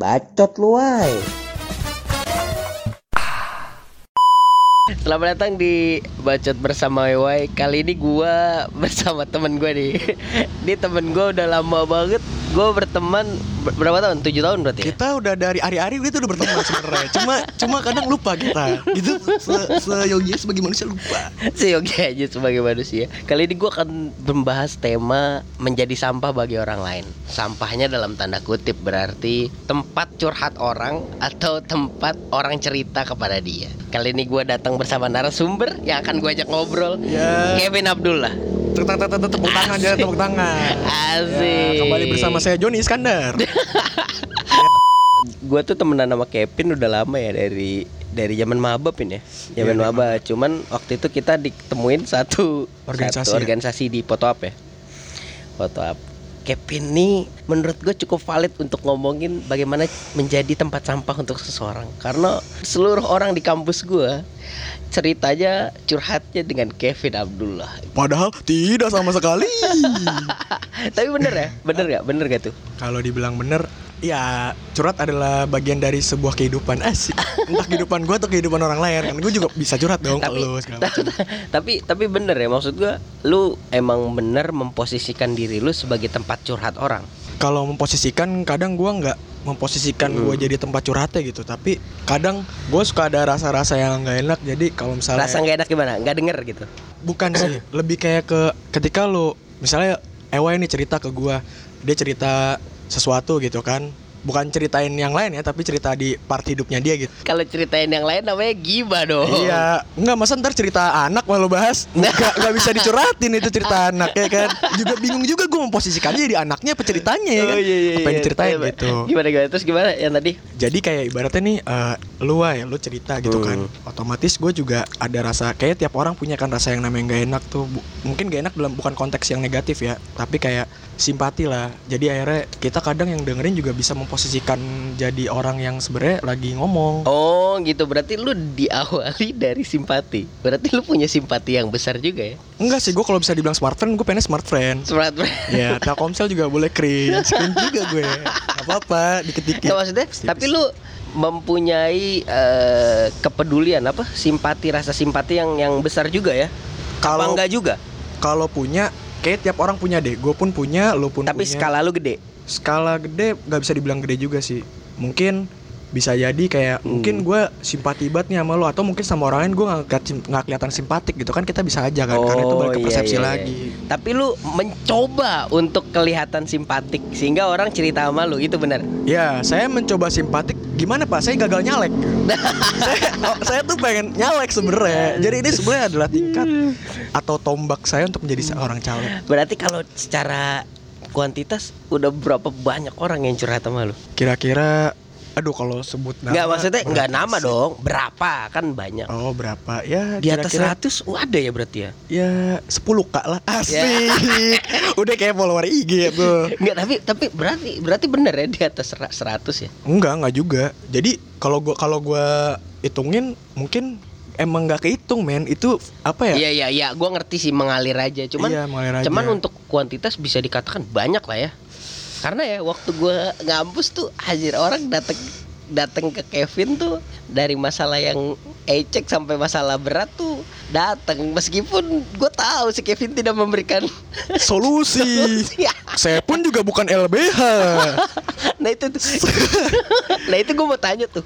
Bacot lu ay. Selamat datang di Bacot bersama Wai. Kali ini gua bersama temen gue nih. Ini temen gue udah lama banget. Gue berteman ber- berapa tahun? 7 tahun berarti. ya? Kita udah dari hari-hari itu udah berteman sebenarnya. Cuma cuma kadang lupa kita. Gitu se seyogi sebagai manusia lupa. Seyogi aja sebagai manusia. Kali ini gue akan membahas tema menjadi sampah bagi orang lain. Sampahnya dalam tanda kutip berarti tempat curhat orang atau tempat orang cerita kepada dia. Kali ini gue datang bersama narasumber yang akan gue ajak ngobrol. Ya. Kevin Abdullah. Tepuk tangan, tepuk tangan, ya, tepuk tangan. Asik. Ya, kembali bersama saya Joni Iskandar. Gue tuh temenan sama Kevin udah lama ya dari dari zaman mabab ini ya. Zaman Iya, maba. Cuman waktu itu kita ditemuin satu Organisasi satu ya? organisasi di Foto Up ya. Foto Up. Kevin nih menurut gue cukup valid untuk ngomongin bagaimana menjadi tempat sampah untuk seseorang. Karena seluruh orang di kampus gue ceritanya curhatnya dengan Kevin Abdullah. Padahal tidak sama sekali. tapi bener ya? Bener gak bener gak tuh? Kalau dibilang bener, ya curhat adalah bagian dari sebuah kehidupan. Asik. Entah kehidupan gue atau kehidupan orang lain kan. Gue juga bisa curhat dong tapi kalau tapi tapi bener ya? Maksud gua lu emang bener memposisikan diri lu sebagai tempat curhat orang Kalau memposisikan kadang gue nggak memposisikan Hmm. gue jadi tempat curhatnya gitu. Tapi kadang gue suka ada rasa-rasa yang nggak enak. Jadi kalau misalnya rasa nggak enak gimana? Nggak denger gitu? Bukan sih. Lebih kayak ke ketika lu misalnya Ewa ini cerita ke gua. Dia cerita sesuatu gitu kan bukan ceritain yang lain ya tapi cerita di part hidupnya dia gitu. Kalau ceritain yang lain namanya giba dong. Iya. Nggak masa ntar cerita anak malu bahas? Nggak nggak bisa dicurhatin itu cerita anak ya kan? Juga bingung juga gue memposisikannya jadi anaknya apa ceritanya ya kan? Oh, iya, iya, apa yang iya. diceritain Iya, gitu. Gimana gimana? Terus gimana yang tadi? Jadi kayak ibaratnya nih eh, lu ya lu cerita gitu kan. Hmm. otomatis gue juga ada rasa kayak tiap orang punya kan rasa yang namanya gak enak tuh. Mungkin gak enak dalam bukan konteks yang negatif ya tapi kayak simpati lah. Jadi akhirnya kita kadang yang dengerin juga bisa memposisikan jadi orang yang sebenarnya lagi ngomong. Oh gitu. Berarti lu diawali dari simpati. Berarti lu punya simpati yang besar juga ya? Enggak sih gue kalau bisa dibilang smart friend gue pengen smart friend. Smart ya Telkomsel juga boleh cringe. Cringe juga gue. Gak apa-apa dikit-dikit. Nggak, maksudnya Tipis-tipis. tapi lu mempunyai eh, kepedulian apa? Simpati rasa simpati yang yang besar juga ya? Kalau- enggak juga? kalau punya kayak tiap orang punya deh. Gue pun punya lu pun tapi punya. skala lu gede? Skala gede nggak bisa dibilang gede juga sih. Mungkin bisa jadi kayak Hmm. mungkin gue simpati banget nih sama lo atau mungkin sama orang lain gue nggak nggak kelihatan simpatik gitu kan kita bisa aja kan karena itu balik ke iya, persepsi iya, iya. lagi Tapi lu mencoba untuk kelihatan simpatik sehingga orang cerita sama lu itu benar. ya saya mencoba simpatik gimana pak saya gagal nyalek saya, oh, saya tuh pengen nyalek sebenarnya jadi ini sebenarnya adalah tingkat atau tombak saya untuk menjadi seorang caleg Berarti kalau secara kuantitas udah berapa banyak orang yang curhat sama lu? kira-kira aduh kalau sebut nama Enggak maksudnya enggak nama sih? dong, berapa kan banyak. oh berapa ya Di atas kira-kira 100 oh, ada ya berarti ya? Ya 10 kak lah Asik Udah kayak follower IG tuh Enggak, tapi tapi berarti berarti bener ya di atas sera- 100 ya? Enggak, enggak juga Jadi kalau gua kalau gua hitungin Mungkin emang nggak kehitung men Itu apa ya Iya iya iya, gua ngerti sih mengalir aja. Cuman Iya, mengalir aja. cuman untuk kuantitas bisa dikatakan banyak lah ya. Karena ya waktu gua ngampus tuh hadir orang datang datang ke Kevin tuh dari masalah yang ecek sampai masalah berat tuh datang meskipun gue tahu si Kevin tidak memberikan Solusi. Solusi. Saya pun juga bukan LBH nah itu tuh. Nah itu gue mau tanya tuh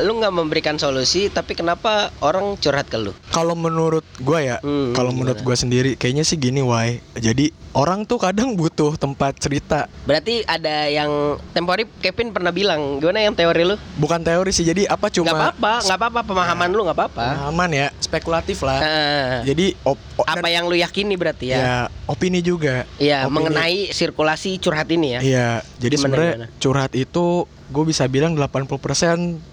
lu nggak memberikan solusi tapi kenapa orang curhat ke lu? Kalau menurut gua ya Hmm, Kalau menurut gua sendiri Kayaknya sih gini Wai. Jadi orang tuh kadang butuh tempat cerita. Berarti ada yang tempo hari Kevin pernah bilang gimana yang teori lu? Bukan teori sih Jadi apa cuma nggak apa-apa nggak apa-apa pemahaman lu nggak apa-apa. Pemahaman ya Spekulatif lah. Ah, Jadi op, op- apa yang lu yakini berarti ya, ya opini juga. Iya, Opini. mengenai sirkulasi curhat ini ya. Iya, jadi sebenarnya curhat itu gue bisa bilang 80%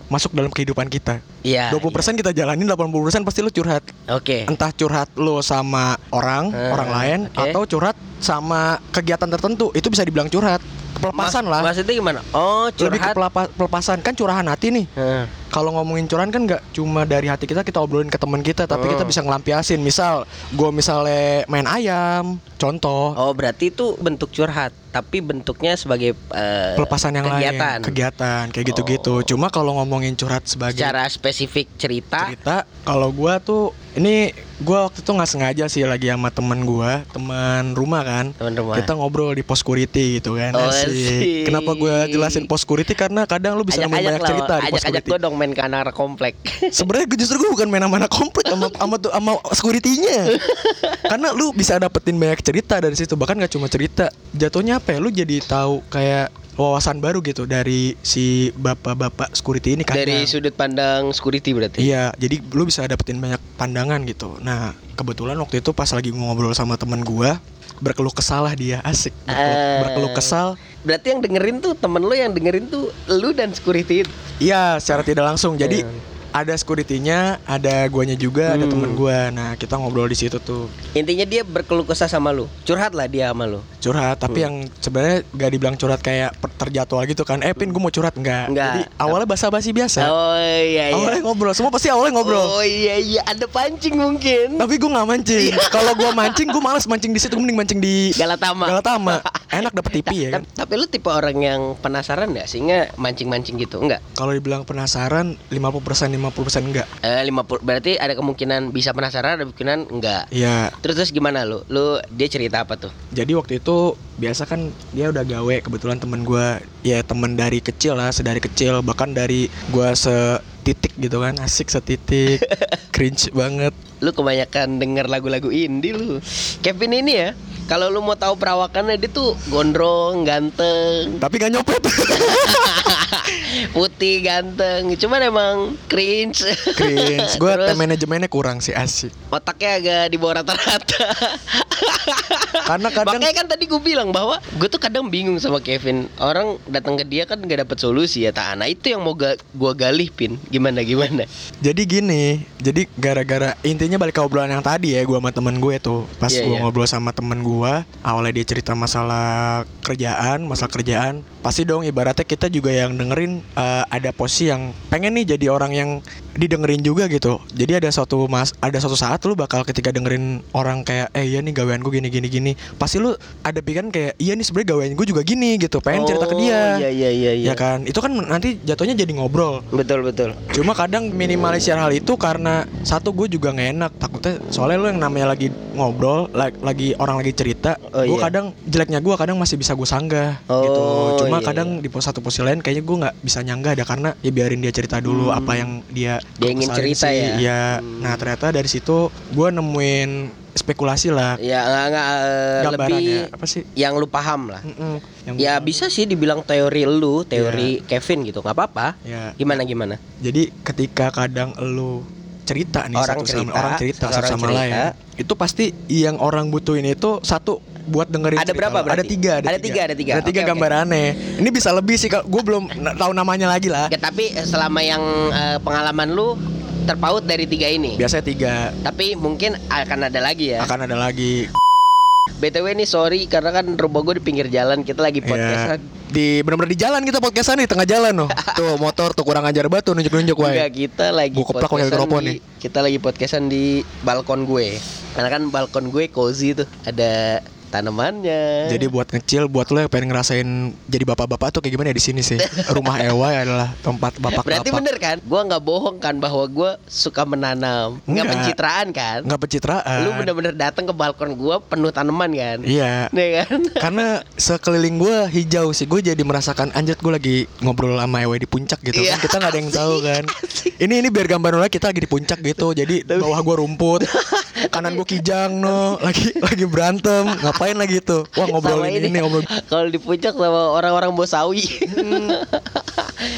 masuk dalam kehidupan kita. Iya. 20% kita jalanin, 80% pasti lu curhat. iya. Oke. Entah curhat lu sama orang, Eh, orang lain oke. atau curhat sama kegiatan tertentu. Itu bisa dibilang curhat. Pelepasan Mas- lah. Maksudnya gimana? Oh, Lebih ke curhat. pelapa- pelepasan kan curahan hati nih. Heeh. kalau ngomongin curan kan nggak cuma dari hati kita kita obrolin ke teman kita tapi kita Oh. bisa ngelampiasin misal gue misalnya main ayam contoh Oh, berarti itu bentuk curhat, tapi bentuknya sebagai eh, pelepasan yang kegiatan. lain kegiatan kayak gitu-gitu Oh. cuma kalau ngomongin curhat sebagai Secara spesifik cerita, cerita kalau gua tuh ini gua waktu itu nggak sengaja sih lagi sama teman gua teman rumah kan. Teman-teman. kita ngobrol di pos security gitu kan Oh, asik. kenapa gua jelasin pos security karena kadang lu bisa ajak-ajak banyak lah, cerita di pos ajak-ajak security gue dong main ke anak komplek. sebenarnya gue justru gue bukan main sama anak komplek sama sama tuh sama securitynya karena lu bisa dapetin banyak cerita dari situ bahkan gak cuma cerita. Jatuhnya apa ya? Lu jadi tahu kayak wawasan baru gitu dari si bapak-bapak security ini kan Dari sudut pandang security berarti. Iya, jadi lu bisa dapetin banyak pandangan gitu. Nah, kebetulan waktu itu pas lagi ngobrol sama teman gua, berkeluh kesal lah dia, asik. Berkeluh, Eh. berkeluh kesal. Berarti yang dengerin tuh temen lu yang dengerin tuh lu dan security. Iya, secara tidak langsung. Jadi Iya. Ada securitynya, ada guanya juga, ada Hmm. temen gua. Nah, kita ngobrol di situ tuh. Intinya dia berkeluh kesah sama lu. Curhat lah dia sama lu. Curhat, tapi Hmm. yang sebenarnya gak dibilang curhat kayak terjadwal gitu kan. Eh, Pin, gua mau curhat enggak? Enggak. Jadi awalnya basa-basi biasa. Oh iya iya. Awalnya ngobrol, semua pasti awalnya ngobrol. Oh iya iya ada pancing mungkin. Tapi gue nggak mancing. Iya. Kalau gue mancing, gue malas mancing di situ. Mending mancing di Galatama. Galatama. Enak dapet TV ya kan. Ta- Tapi lu tipe orang yang penasaran nggak sehingga mancing-mancing gitu? Enggak. Kalau dibilang penasaran 50% 50% enggak. Eh 50 berarti ada kemungkinan bisa penasaran ada kemungkinan enggak. Iya. Terus terus gimana lu? Lu dia cerita apa tuh? Jadi waktu itu biasa kan dia udah gawe kebetulan temen gua ya temen dari kecil lah, sedari kecil bahkan dari gua setitik gitu kan, asik setitik, cringe banget. Lu kebanyakan denger lagu-lagu indie lu. Kevin ini ya, kalau lu mau tahu perawakannya dia tuh gondrong, ganteng, Tapi gak nyopet. putih, ganteng. Cuman emang cringe. cringe. Time manajemennya kurang sih asik. otaknya agak di bawah rata-rata. Karena kadang Makanya kan tadi gue bilang bahwa gue tuh kadang bingung sama Kevin. Orang datang ke dia kan nggak dapet solusi ya. Tak, nah itu yang mau ga, gue galih pin. Gimana gimana? Jadi gini, jadi gara-gara intinya balik ke obrolan yang tadi ya, gua sama temen gue tuh, pas Iya, gua iya. ngobrol sama temen gua, awalnya dia cerita masalah kerjaan, masalah kerjaan, pasti dong ibaratnya kita juga yang dengerin eh, ada posisi yang pengen nih jadi orang yang didengerin juga gitu. Jadi ada suatu mas, ada suatu saat lu bakal ketika dengerin orang kayak, eh iya nih gawean gue gini gini gini, pasti lu ada pikiran kayak, iya nih sebenarnya gawean gue juga gini gitu, pengen cerita ke dia. Iya iya iya. iya. Ya kan, itu kan nanti jatuhnya jadi ngobrol. Betul betul. Cuma kadang minimalisir hal itu karena satu gue juga nggak enak takutnya soalnya lu yang namanya lagi ngobrol la- lagi orang lagi cerita Oh, gue iya. kadang jeleknya gue kadang masih bisa gue sanggah gitu Oh, cuma iya, kadang di pos satu posisi lain kayaknya gue nggak bisa nyanggah ada karena ya biarin dia cerita dulu Hmm. apa yang dia Dia ingin cerita sih. ya? Iya. Hmm. nah ternyata dari situ gue nemuin spekulasi lah Ya nggak nggak eh, lebih apa sih yang lu paham lah. Mm-mm. Yang Ya gua- bisa sih dibilang teori lu, teori Kevin gitu, nggak apa-apa. ya Gimana gimana? Jadi ketika kadang lu cerita nih Orang satu cerita, sama orang cerita satu sama cerita. lain, itu pasti yang orang butuhin itu satu buat dengerin Ada berapa lo. berarti? Ada tiga, Ada tiga, ada tiga. Ada tiga Oke, oke. gambarannya. Ini bisa lebih sih, gue belum tahu namanya lagi lah. Ya, tapi eh, selama yang eh, pengalaman lu terpaut dari tiga ini. Biasanya tiga, Tapi mungkin akan ada lagi ya. akan ada lagi. BTW nih sorry karena kan rumah gue di pinggir jalan kita lagi Ya, podcastan. di benar-benar di jalan kita podcastan di tengah jalan loh. tuh motor tuh kurang ajar tuh nunjuk-nunjuk Enggak, wae. kita lagi Gua keplak pakai mikrofon di, nih. Kita lagi podcastan di balkon gue. Karena kan balkon gue cozy tuh, ada tanamannya. Jadi buat ngecil, buat lo yang pengen ngerasain jadi bapak-bapak tuh kayak gimana ya di sini sih. Rumah Ewa adalah tempat bapak-bapak. Berarti bener kan? Gua nggak bohong kan bahwa gua suka menanam, nggak Enggak. pencitraan kan? Nggak pencitraan. Lu bener-bener datang ke balkon gua penuh tanaman kan? Iya. Nih kan? Karena sekeliling gue hijau sih, gue jadi merasakan anjir gue lagi ngobrol sama Ewe di puncak gitu Iya. kan. Kita nggak ada yang tahu kan. Ini ini biar gambaran lagi kita lagi di puncak gitu. Jadi bawah gue rumput, kanan gue kijang no, lagi lagi berantem. Ngapain lagi itu? Wah ngobrol Sama ini, ini ngobrol. Kalau di puncak sama orang-orang Bosawi.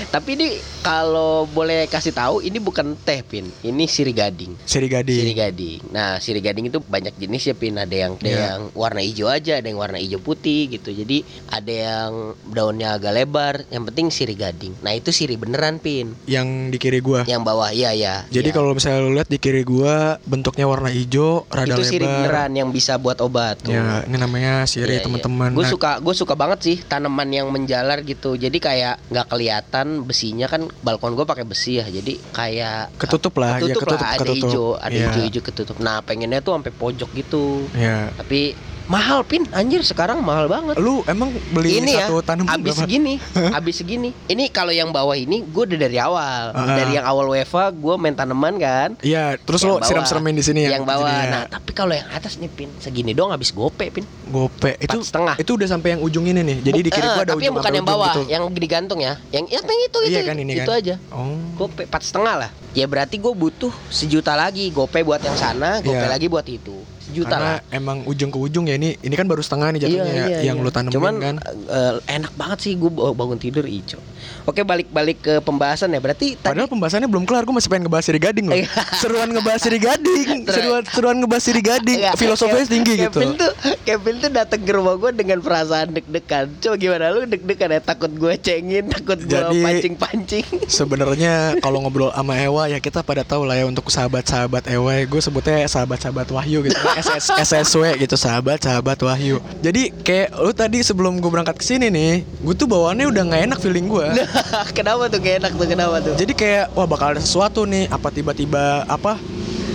Tapi ini kalau boleh kasih tahu ini bukan teh pin, ini sirih gading. Siri Gading. Sirih gading. Nah, sirih gading itu banyak jenis ya pin. Ada yang ada Iya. yang warna hijau aja, ada yang warna hijau putih gitu. Jadi ada yang daunnya agak lebar. Yang penting sirih gading. Nah itu sirih beneran pin. Yang di kiri gue. Yang bawah, iya ya. Jadi kalau misalnya lu lihat di kiri gue bentuknya warna hijau, rada itu sirih lebar. beneran yang bisa buat obat. Tuh. Ya, ini namanya siri Iya, teman-teman. Gue Nah, suka gue suka banget sih tanaman yang menjalar gitu. Jadi kayak nggak kelihatan besinya kan balkon gue pakai besi ya jadi kayak Ketutup lah, ya, ketutup, ketutup, lah ada ketutup. hijau ada Iya. hijau-hijau ketutup nah pengennya tuh sampai pojok gitu Ya. tapi mahal pin anjir sekarang mahal banget Lu emang beli ini ya satu tanaman abis berapa? segini abis segini ini kalau yang bawah ini gue udah dari awal Ah. dari yang awal UEFA gue main tanaman kan Iya, terus Yang lo siram-siramin di sini ya. yang bawah ya, nah tapi kalau yang atas nih pin segini dong habis gope pin gope itu setengah. itu udah sampai yang ujung ini nih. Jadi di kiri Eh, gua ada tapi ujung bukan yang bawah gitu. yang digantung ya yang yang yang itu Iya itu kan, ini itu kan. aja Oh. gope empat setengah lah ya berarti gue butuh sejuta lagi gope buat yang sana gope Iya. lagi buat itu sejuta Karena lah emang ujung ke ujung ya ini ini kan baru setengah nih jatuhnya ya, yang lu tanemin Cuman kan. eh, enak banget sih gue bangun tidur hijau. Oke balik-balik ke pembahasan ya. Berarti tadi Padahal pembahasannya belum kelar, gue masih pengen ngebahas Siri Gading loh. Iya. seruan ngebahas Siri Gading, seruan seruan ngebahas Siri Gading, Enggak, filosofinya tinggi gitu. Kevin tuh Kevin tuh datang ke rumah gue dengan perasaan deg-degan. Coba gimana lu deg-degan ya? Takut gue cengin, takut gue pancing-pancing. Sebenarnya kalau ngobrol sama Ewa ya kita pada tahu lah ya untuk sahabat-sahabat Ewa gue sebutnya sahabat-sahabat Wahyu gitu SS, SSW gitu sahabat-sahabat Wahyu jadi kayak lu tadi sebelum gue berangkat ke sini nih gue tuh bawaannya udah nggak enak feeling gue kenapa tuh? Gak enak tuh? Kenapa tuh? jadi kayak wah bakal ada sesuatu nih. Apa tiba-tiba apa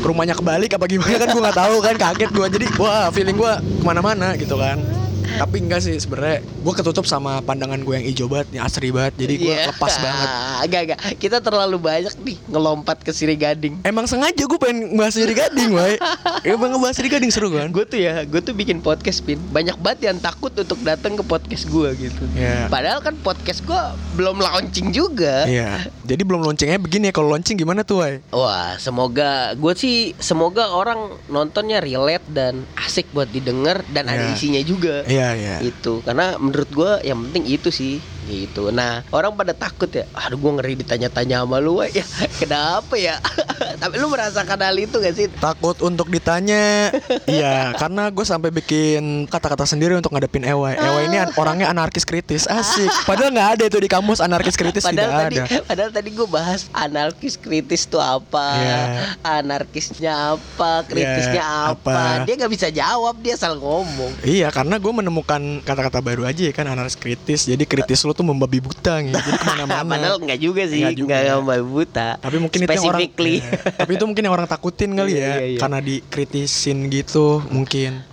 rumahnya kebalik apa gimana kan gue nggak tahu kan. Kaget gue jadi wah feeling gue ke mana-mana gitu kan tapi enggak sih sebenarnya gue ketutup sama pandangan gue yang hijau banget yang asri banget jadi gue Iya. lepas banget Agak agak. Kita terlalu banyak nih ngelompat ke Siri Gading. Emang sengaja gue pengen bahas Siri Gading, woi. Emang ngebahas Siri Gading seru kan? Gue tuh ya, gue tuh bikin podcast pin. Banyak banget yang takut untuk datang ke podcast gue gitu. Iya. Padahal kan podcast gue belum launching juga. Iya. Jadi belum launchingnya begini ya. Kalau launching gimana tuh, woi? Wah, semoga gue sih semoga orang nontonnya relate dan asik buat didengar dan ada Iya. isinya juga. Iya, iya. Itu karena menurut gue yang penting itu sih gitu. Nah orang pada takut ya. Aduh gue ngeri ditanya-tanya sama lu. Ya kenapa ya? Tapi lu merasakan hal itu gak sih? Takut untuk ditanya. iya, karena gue sampai bikin kata-kata sendiri untuk ngadepin Ewa. Ewa ini an- orangnya anarkis kritis, asik. Padahal nggak ada itu di kamus anarkis kritis Padahal tidak tadi, ada. padahal tadi gue bahas anarkis kritis tuh apa, Iya. anarkisnya apa, kritisnya Iya, apa. apa. Dia nggak bisa jawab, dia asal ngomong. Iya, karena gue menemukan kata-kata baru aja ya kan anarkis kritis. Jadi kritis lo tuh membabi buta gitu. Jadi ke mana-mana. Padahal nggak juga sih, Nggak juga. nggak nggak buta. Tapi mungkin itu yang orang. Iya. Tapi itu mungkin yang orang takutin kali Iya, ya iya, iya. Karena dikritisin gitu mungkin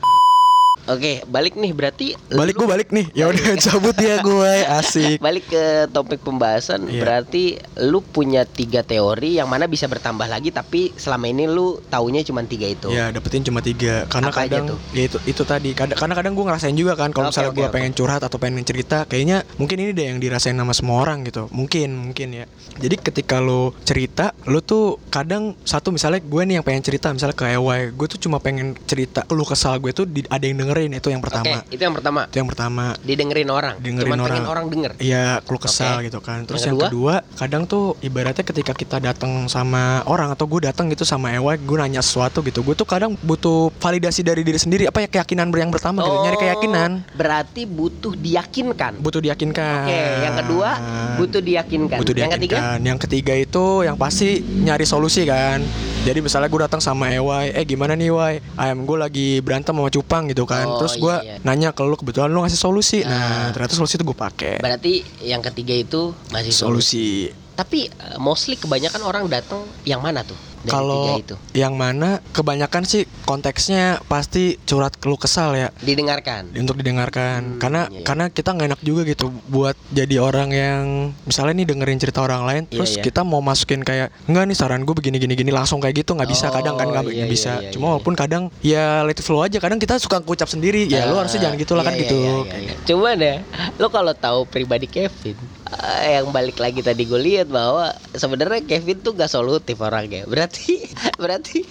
Oke, balik nih berarti Balik lu- gue balik nih Ya udah cabut ya gue Asik Balik ke topik pembahasan, Iya. berarti lu punya tiga teori yang mana bisa bertambah lagi, tapi selama ini lu taunya cuma tiga itu. Ya dapetin cuma tiga Karena Apa kadang tuh? Ya itu, itu tadi Kad- Karena kadang gue ngerasain juga kan Kalau Oke, misalnya oke, gue oke. pengen curhat Atau pengen cerita Kayaknya mungkin ini deh yang dirasain sama semua orang gitu Mungkin Mungkin ya Jadi ketika lo cerita Lo tuh kadang Satu misalnya gue nih yang pengen cerita Misalnya ke EY Gue tuh cuma pengen cerita Lu kesal gue tuh di- Ada yang dengerin Itu yang Oke, pertama itu yang pertama. Itu yang pertama Didengerin orang. Dengerin Cuman orang. orang denger. Iya, keluh kesal Oke. gitu kan. Terus Yang yang, kedua, kadang tuh ibaratnya ketika kita datang sama orang atau gue datang gitu sama Ewa, gue nanya sesuatu gitu. Gue tuh kadang butuh validasi dari diri sendiri. Apa ya keyakinan yang pertama gitu, nyari keyakinan. Berarti butuh diyakinkan. Butuh diyakinkan. Oke, yang kedua butuh diyakinkan. butuh yang ketiga diyakinkan. Yang ketiga itu yang pasti nyari solusi kan. Jadi misalnya gue datang sama Ewa, eh gimana nih Wai? Ayam gue lagi berantem sama Cupang gitu kan. Oh, Terus gue iya, iya. nanya ke lu kebetulan lu ngasih solusi. Ah. Nah, ternyata solusi itu gue pakai. berarti yang ketiga itu masih solusi. Solusi. Tapi uh, mostly kebanyakan orang datang yang mana tuh? Dari tiga Kalau itu. yang mana kebanyakan sih konteksnya pasti curhat keluh kesal ya Didengarkan. untuk didengarkan Hmm, karena iya, iya. karena kita nggak enak juga gitu buat jadi orang yang misalnya nih dengerin cerita orang lain Iya, terus iya. kita mau masukin kayak enggak nih saran gue begini gini gini langsung kayak gitu nggak bisa Oh, kadang kan nggak iya, nggak iya, bisa iya, cuma iya. walaupun kadang ya let it flow aja kadang kita suka ngucap sendiri ya lu Ah, harusnya jangan gitu lah kan iya, gitu iya, iya, iya. Cuman ya, lo kalau tahu pribadi Kevin, eh, yang balik lagi tadi gue lihat bahwa sebenarnya Kevin tuh gak solutif orangnya. Berarti, berarti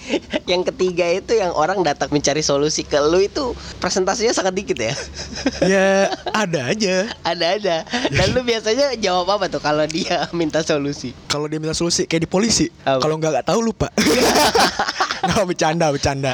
yang ketiga itu yang orang datang mencari solusi ke lu itu presentasinya sangat dikit ya. ya ada aja Ada aja. Dan lu biasanya jawab apa tuh kalau dia minta solusi? kalau dia minta solusi kayak di polisi kalau nggak nggak tahu lupa Nah, bercanda, bercanda.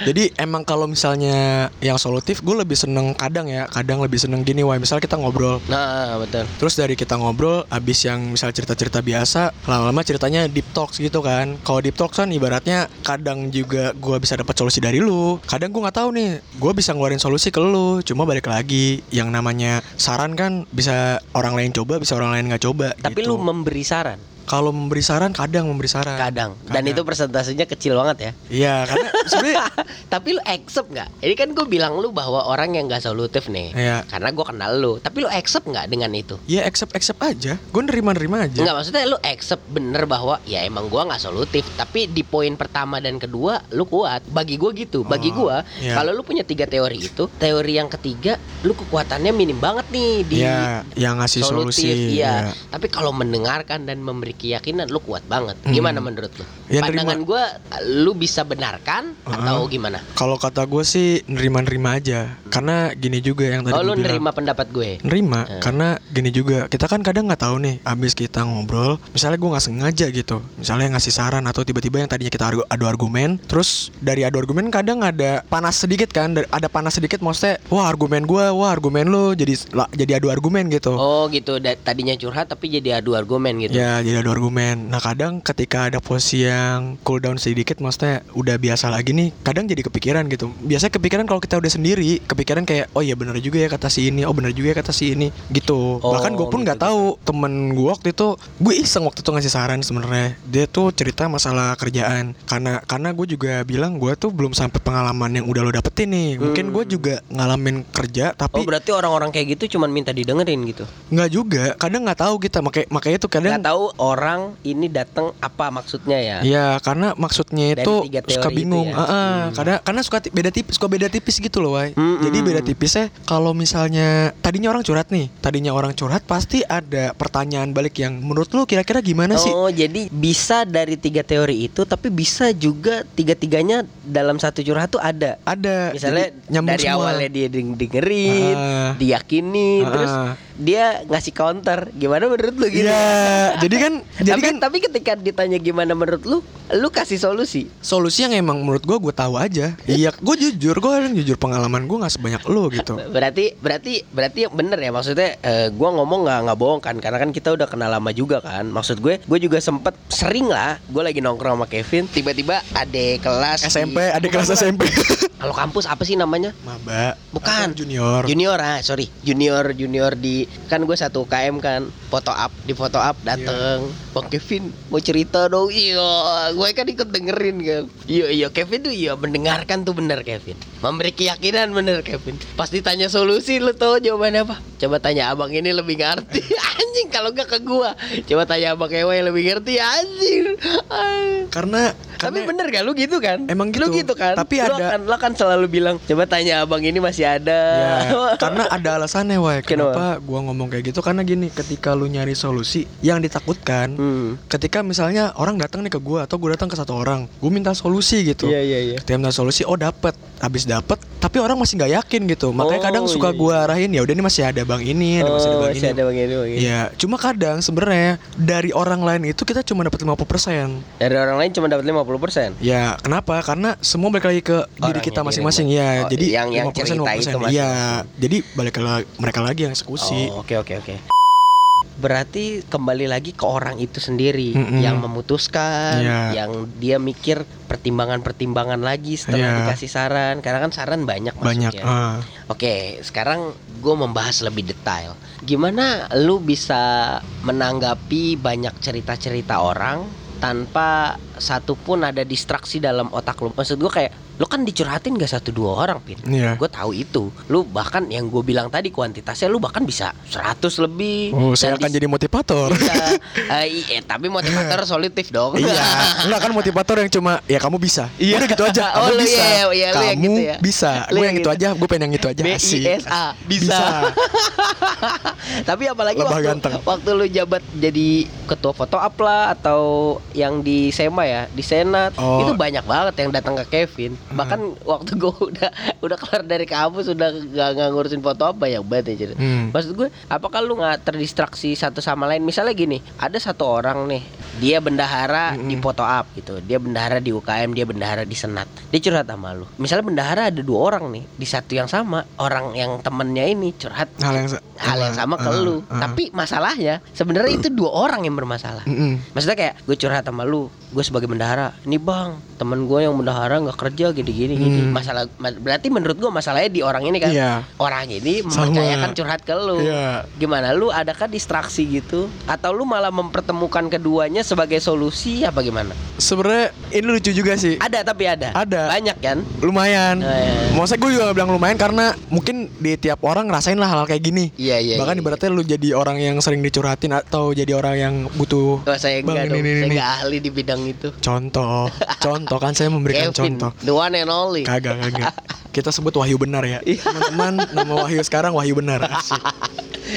Jadi emang kalau misalnya yang solutif, gue lebih seneng kadang ya, kadang lebih seneng gini, wah misalnya kita ngobrol, Nah, betul. Terus dari kita ngobrol, abis yang misal cerita-cerita biasa, lama-lama ceritanya deep talks gitu kan. Kalau deep talks kan ibaratnya kadang juga gua bisa dapat solusi dari lu. Kadang gua nggak tahu nih, gua bisa ngeluarin solusi ke lu. Cuma balik lagi, yang namanya saran kan bisa orang lain coba, bisa orang lain nggak coba. Tapi gitu. lu memberi saran kalau memberi saran kadang memberi saran. kadang. Dan Kadang. itu persentasenya kecil banget ya. Iya, karena sebenarnya Tapi lu accept nggak? Ini kan gue bilang lu bahwa orang yang nggak solutif nih. Iya. Karena gue kenal lu. Tapi lu accept nggak dengan itu? ya accept accept aja. Gue nerima-nerima aja. Enggak maksudnya lu accept bener bahwa ya emang gua nggak solutif tapi di poin pertama dan kedua lu kuat bagi gua gitu bagi Oh, gua iya. kalau lu punya tiga teori itu teori yang ketiga lu kekuatannya minim banget nih di Iya, yang ngasih solutif solusi. iya iya. tapi kalau mendengarkan dan memberi keyakinan lu kuat banget Hmm. gimana menurut lu Ya, pandangan gua lu bisa benarkan atau gimana Kalau kata gue sih nerima-nerima aja. Karena gini juga yang tadi oh lu gua bilang. nerima pendapat gue Nerima, Eh. karena gini juga kita kan kadang nggak tahu nih, abis kita ngobrol, misalnya gue nggak sengaja gitu, misalnya ngasih saran atau tiba-tiba yang tadinya kita adu, adu argumen, terus dari adu argumen kadang ada panas sedikit kan, da- ada panas sedikit, maksudnya wah argumen gue, wah argumen lo, jadi jadi adu argumen gitu. oh gitu da- tadinya curhat tapi jadi adu argumen gitu Ya jadi adu argumen. Nah kadang ketika ada posisi yang cool down sedikit Maksudnya udah biasa lagi nih Kadang jadi kepikiran gitu. Biasanya kepikiran kalau kita udah sendiri Kepikiran kayak Oh iya bener juga ya kata si ini Oh bener juga ya kata si ini Gitu. Oh, Bahkan gue pun gitu, nggak tahu Temen gue waktu itu Gue iseng waktu itu ngasih saran sebenarnya. Dia tuh cerita masalah kerjaan. Karena karena gue juga bilang Gue tuh belum sampai pengalaman yang udah lo dapetin nih. Mungkin Hmm. gue juga ngalamin kerja Oh Tapi berarti orang-orang kayak gitu cuman minta didengerin gitu. nggak juga. Kadang nggak tahu kita Makanya, makanya itu kadang Nggak tahu orang ini datang apa maksudnya ya. Iya, karena maksudnya itu suka bingung. itu ya. Heeh, Hmm. karena karena suka beda tipis, suka beda tipis gitu loh, Wai. Hmm, Jadi hmm, beda hmm. tipisnya kalau misalnya tadinya orang curhat nih, tadinya orang curhat pasti ada pertanyaan balik yang menurut lu kira-kira gimana sih? Oh, jadi bisa dari tiga teori itu, tapi bisa juga tiga-tiganya dalam satu curhat tuh ada. Ada. Misalnya jadi dari semua. awalnya dia deng- dengerin, Ah. diyakini, Ah. terus dia ngasih counter. Gimana menurut lu gitu? Iya, jadi kan jadi tapi, kan tapi ketika ditanya gimana menurut lu, lu kasih solusi. solusi yang emang menurut gua gue tahu aja. Iya, gue jujur, gue kan jujur pengalaman gue nggak sebanyak lu gitu. Berarti berarti berarti bener ya maksudnya eh, gua ngomong nggak nggak bohong kan karena kan kita udah kenal lama juga kan. Maksud gue gue juga sempet sering lah gue lagi nongkrong sama Kevin tiba-tiba ada kelas SMP, ada kelas. SMP. Kalau kampus apa sih namanya? Maba. Bukan. Atau junior. Junior ah sorry junior junior di kan gue satu KM kan foto up di foto up dateng bang Kevin mau cerita dong. Iya gue kan ikut dengerin kan iya iya Kevin tuh iya mendengarkan tuh bener Kevin. Memberi keyakinan bener Kevin. Pas ditanya solusi lu tau jawabannya apa? Coba tanya abang ini lebih ngerti. Anjing kalau gak ke gua. Coba tanya abang Ewa yang lebih ngerti anjing. Karena tapi karena- bener kan lu gitu kan? Emang lu gitu. gitu kan? Tapi lu ada- kan, lu kan selalu bilang coba tanya abang ini masih ada. Ya, karena ada alasannya, Wai. Kenapa? Kenapa gua ngomong kayak gitu? Karena gini, ketika lu nyari solusi, yang ditakutkan Hmm. ketika misalnya orang datang nih ke gua atau gua datang ke satu orang, gua minta solusi gitu. Iya iya iya. Ketika minta solusi, oh dapet, habis dapet, tapi orang masih nggak yakin gitu. Makanya Oh, kadang suka iya, gua arahin, ya udah ini masih ada bang ini, ada masih ada Oh, bang masih ini. ada bang ini, bang ini. Iya, cuma kadang sebenarnya dari orang lain itu kita cuma dapat 50%. Dari orang lain cuma dapat 50%. Ya, kenapa? Karena semua balik lagi ke diri Orangnya kita diri masing-masing masing- ya. Oh, jadi yang- yang 5%, cerita itu 5%. masing-masing. Iya, jadi balik ke mereka lagi yang eksekusi. Oh, oke oke oke. Berarti kembali lagi ke orang itu sendiri Mm-mm. yang memutuskan, Iya. yang dia mikir pertimbangan-pertimbangan lagi setelah Iya. dikasih saran. Karena kan saran banyak Banyak. masuknya. ah. Oke, sekarang gue membahas lebih detail. Gimana lu bisa menanggapi banyak cerita-cerita orang tanpa satupun ada distraksi dalam otak lu? Maksud gue kayak lu kan dicurhatin gak satu dua orang, Pin. Iya. Gue tahu itu. Lu bahkan yang gue bilang tadi kuantitasnya lu bahkan bisa 100 lebih. Oh, saya akan di- jadi motivator. Iya, Eh, iya, tapi motivator solutif dong. iya, enggak kan motivator yang cuma ya kamu bisa. Iya. Udah gitu aja. Oh, Kamu lu bisa. iya, iya, lu yang kamu gitu ya. bisa. Gue yang itu gitu. aja, gue pengen yang itu aja. B I. S A bisa. Tapi apalagi Lebah waktu ganteng. waktu lu jabat jadi ketua foto up lah atau yang di SEMA ya, di Senat, Oh. itu banyak banget yang datang ke Kevin. Bahkan waktu gue udah udah keluar dari kampus udah gak, gak ngurusin foto up banyak banget ya jadi. Hmm. Maksud gue, apakah lu nggak terdistraksi satu sama lain? Misalnya gini, ada satu orang nih dia bendahara Mm-mm. di foto up gitu dia bendahara di UKM dia bendahara di senat dia curhat sama lu misalnya bendahara ada dua orang nih di satu yang sama orang yang temennya ini curhat hal yang hal yang sama ke Ah, lu ah. tapi masalahnya sebenarnya itu dua orang yang bermasalah Mm-mm. maksudnya kayak gue curhat sama lu gue sebagai bendahara ini bang temen gue yang bendahara nggak kerja gini gini gini Hmm. masalah ma- berarti menurut gue masalahnya di orang ini kan Iya. orang ini Sama. mempercayakan curhat ke lu Iya. gimana lu adakah distraksi gitu atau lu malah mempertemukan keduanya sebagai solusi apa gimana Sebenarnya ini lucu juga sih. ada tapi ada Ada. banyak kan Lumayan. Eh. Maksudnya gue juga bilang lumayan karena mungkin di tiap orang ngerasain lah hal kayak gini. iya iya Bahkan iya. ibaratnya lu jadi orang yang sering dicurhatin atau jadi orang yang butuh Oh, saya enggak ini, dong, ini, saya ini. enggak ahli di bidang itu. contoh. contoh kan saya memberikan Kevin, contoh. the one and only. Kagak, kagak. Kita sebut Wahyu benar ya. Iya. Teman-teman, nama Wahyu sekarang Wahyu benar. Asik.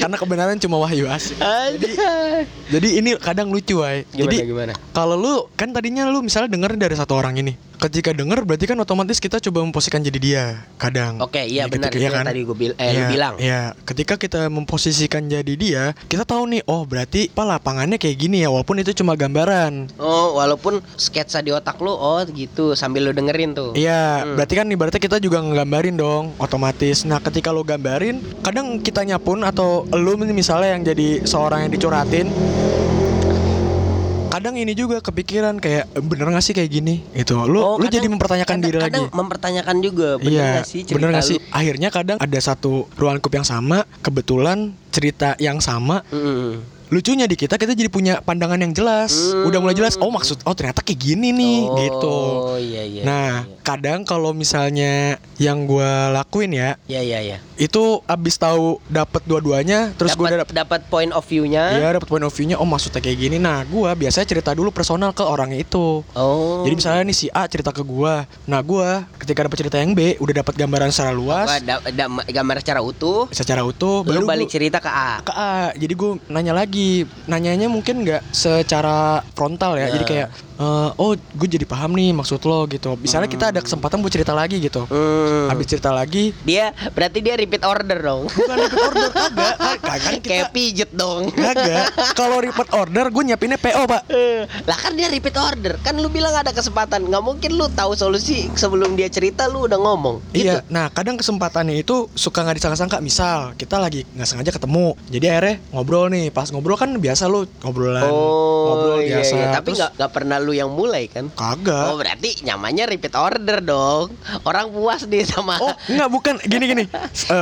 Karena kebenaran cuma Wahyu asik. Aduh. Jadi ini kadang lucu, Wai. Gimana Jadi gimana? kalau lu kan tadinya lu misalnya denger dari satu orang ini. Ketika denger berarti kan otomatis kita coba memposisikan jadi dia kadang. Oke, iya Ya, benar ketika- yang kan? tadi gue bil eh lu Iya, bilang. Iya, ketika kita memposisikan jadi dia, kita tahu nih, oh berarti apa lapangannya kayak gini ya, walaupun itu cuma gambaran. Oh, walaupun sketsa di otak lu oh gitu sambil lu dengerin tuh. Iya, Hmm. berarti kan ibaratnya kita juga ngegambarin dong, otomatis. Nah, ketika lo gambarin, kadang kitanya pun atau lu misalnya yang jadi seorang yang dicurhatin, kadang ini juga kepikiran kayak "Eh, bener gak sih kayak gini gitu. Lu Oh, lu kadang- jadi mempertanyakan kadang- diri lagi. Kadang mempertanyakan juga bener Iya, gak sih cerita bener gak sih? Akhirnya kadang ada satu ruang lingkup yang sama, kebetulan cerita yang sama, Mm-mm. Lucunya di kita kita jadi punya pandangan yang jelas. Hmm. Udah mulai jelas. Oh maksud, oh ternyata kayak gini nih, Oh, gitu. iya iya. Nah, iya. kadang kalau misalnya yang gua lakuin ya, Iya iya iya. itu abis tahu dapat dua-duanya, terus udah dapat dapat point of view-nya. ya dapat point of view-nya. Oh maksudnya kayak gini. Nah, gua biasanya cerita dulu personal ke orangnya itu. Oh. Jadi misalnya nih si A cerita ke gua. Nah, gua ketika dapat cerita yang B udah dapat gambaran secara luas, Wah, da- da- gambar secara utuh, secara utuh, baru balik gua- cerita ke A. ke A. Jadi gue nanya lagi, nanyanya mungkin nggak secara frontal ya. Jadi Nah. kayak, eh, oh gue jadi paham nih maksud lo gitu. Misalnya kita ada kesempatan buat cerita lagi gitu. Hmm. Habis cerita lagi, Dia berarti dia repeat order dong. bukan repeat order kagak, kagak kan kita Kayak pijet dong. kagak. Kalau repeat order gue nyiapinnya PO pak. Eh, lah kan dia repeat order kan lu bilang ada kesempatan nggak mungkin lu tahu solusi sebelum dia cerita lu udah ngomong gitu. Iya, nah kadang kesempatannya itu suka nggak disangka-sangka. Misal kita lagi nggak sengaja ketemu, jadi akhirnya ngobrol nih. Pas ngobrol kan biasa lu ngobrolan, oh ngobrol iya, biasa. iya. tapi nggak nggak pernah lu yang mulai kan? Kagak. oh berarti nyamannya repeat order dong. Orang puas nih sama Oh enggak bukan. Gini gini.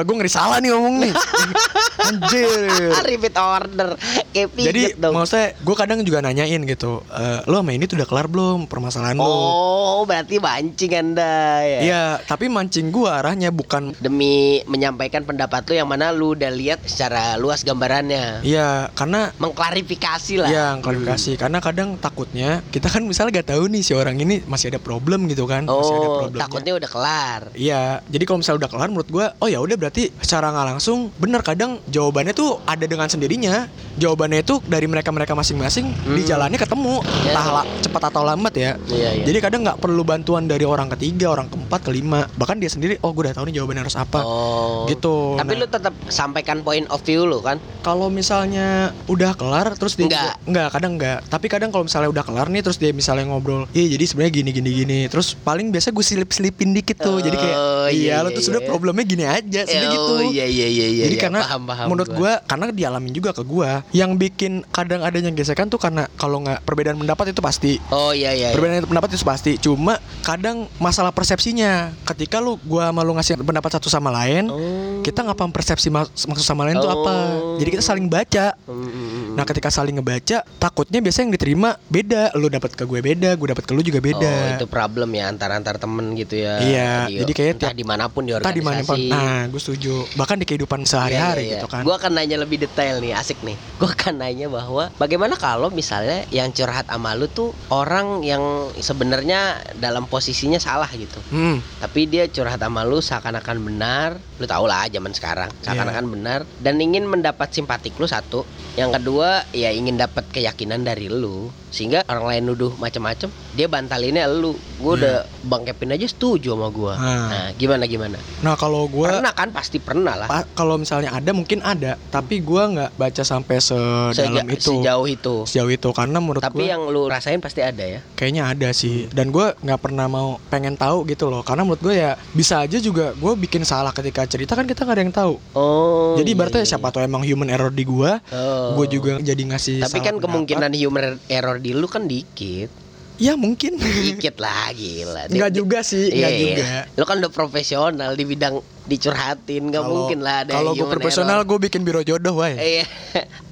Gue ngeri salah nih ngomong nih. Anjir. Repeat order. Kayak Jadi dong. maksudnya gue kadang juga nanyain gitu e, Lo sama ini tuh udah kelar belum? Permasalahan lo oh berarti mancing anda ya? Iya tapi mancing gue arahnya bukan demi menyampaikan pendapat lu yang mana lu udah lihat secara luas gambarannya. Iya karena mengklarifikasi lah Iya klarifikasi Karena kadang takutnya Kita kan misalnya gak tahu nih si orang ini masih ada problem gitu kan Masih ada oh problemnya. takutnya udah kelar Iya, jadi kalau misalnya udah kelar menurut gua, oh ya udah berarti secara nggak langsung bener kadang jawabannya tuh ada dengan sendirinya. Jawabannya itu dari mereka-mereka masing-masing di Hmm. jalannya ketemu, Ya. entah la- cepat atau lambat ya. iya iya Jadi kadang nggak perlu bantuan dari orang ketiga, orang keempat, kelima, bahkan dia sendiri, oh gue udah tahu nih jawabannya harus apa. Oh. Gitu. Tapi Nah, lu tetap sampaikan point of view lu kan? kalau misalnya udah kelar terus dia Enggak. enggak, kadang enggak. Tapi kadang kalau misalnya udah kelar nih terus dia misalnya ngobrol, "Iya, jadi sebenarnya gini gini gini." Terus paling biasa gue silip-silipin dikit tuh. jadi kayak, Oh, "Iya, iya, lo iya, tuh sudah iya. problemnya gini aja." Eh, gitu. Oh iya iya iya iya. Jadi iya. karena paham, paham menurut gua karena dialamin juga ke gua yang bikin kadang adanya gesekan tuh karena kalau nggak perbedaan pendapat itu pasti Oh iya iya. iya. perbedaan pendapat itu pasti cuma kadang masalah persepsinya ketika lu gua sama lu ngasih pendapat satu sama lain Oh. kita nggak paham persepsi mak- maksud sama lain tuh apa Oh. jadi kita saling baca Hmm, hmm, nah ketika saling ngebaca takutnya biasanya yang diterima beda lu dapat ke gue beda gue dapat ke lu juga Oh, beda itu problem ya antar antar temen gitu ya. Iya, Di- jadi kayak entah di mana pun di organisasi. nah gue setuju bahkan di kehidupan sehari-hari gitu kan Gue akan nanya lebih detail nih, asik nih. Gue akan nanya bahwa bagaimana kalau misalnya yang curhat sama lu tuh orang yang sebenarnya dalam posisinya salah gitu. Hmm, Tapi dia curhat sama lu seakan-akan benar. Lu tau lah zaman sekarang, seakan-akan Iya. benar dan ingin mendapat simpatik lu satu. Yang kedua, ya ingin dapat keyakinan dari lu. Sehingga orang lain nuduh macam-macam, dia bantalinnya lu. Gue udah Bang Kevin aja setuju sama gue. Ah. Nah, gimana gimana? Nah kalau gue Pernah kan pasti pernah lah. pa- kalau misalnya ada mungkin ada, tapi gue nggak baca sampai sedalam Seja- itu Sejauh itu. sejauh itu karena menurut Tapi gue yang lu rasain pasti ada ya. kayaknya ada sih dan gue nggak pernah mau pengen tahu gitu loh karena menurut gue ya bisa aja juga gue bikin salah ketika cerita kan kita nggak ada yang tahu Oh. jadi iya, ibaratnya iya, siapa tahu emang human error di gue Oh. gue juga jadi ngasih Tapi salah kan pendapat. kemungkinan human error di lu kan dikit. ya mungkin Dikit lah gila. Di- nggak di- juga sih nggak Iya, juga Lu kan udah profesional di bidang dicurhatin, nggak Kalau- mungkin lah ada kalau gue profesional gue bikin biro jodoh wah Iya,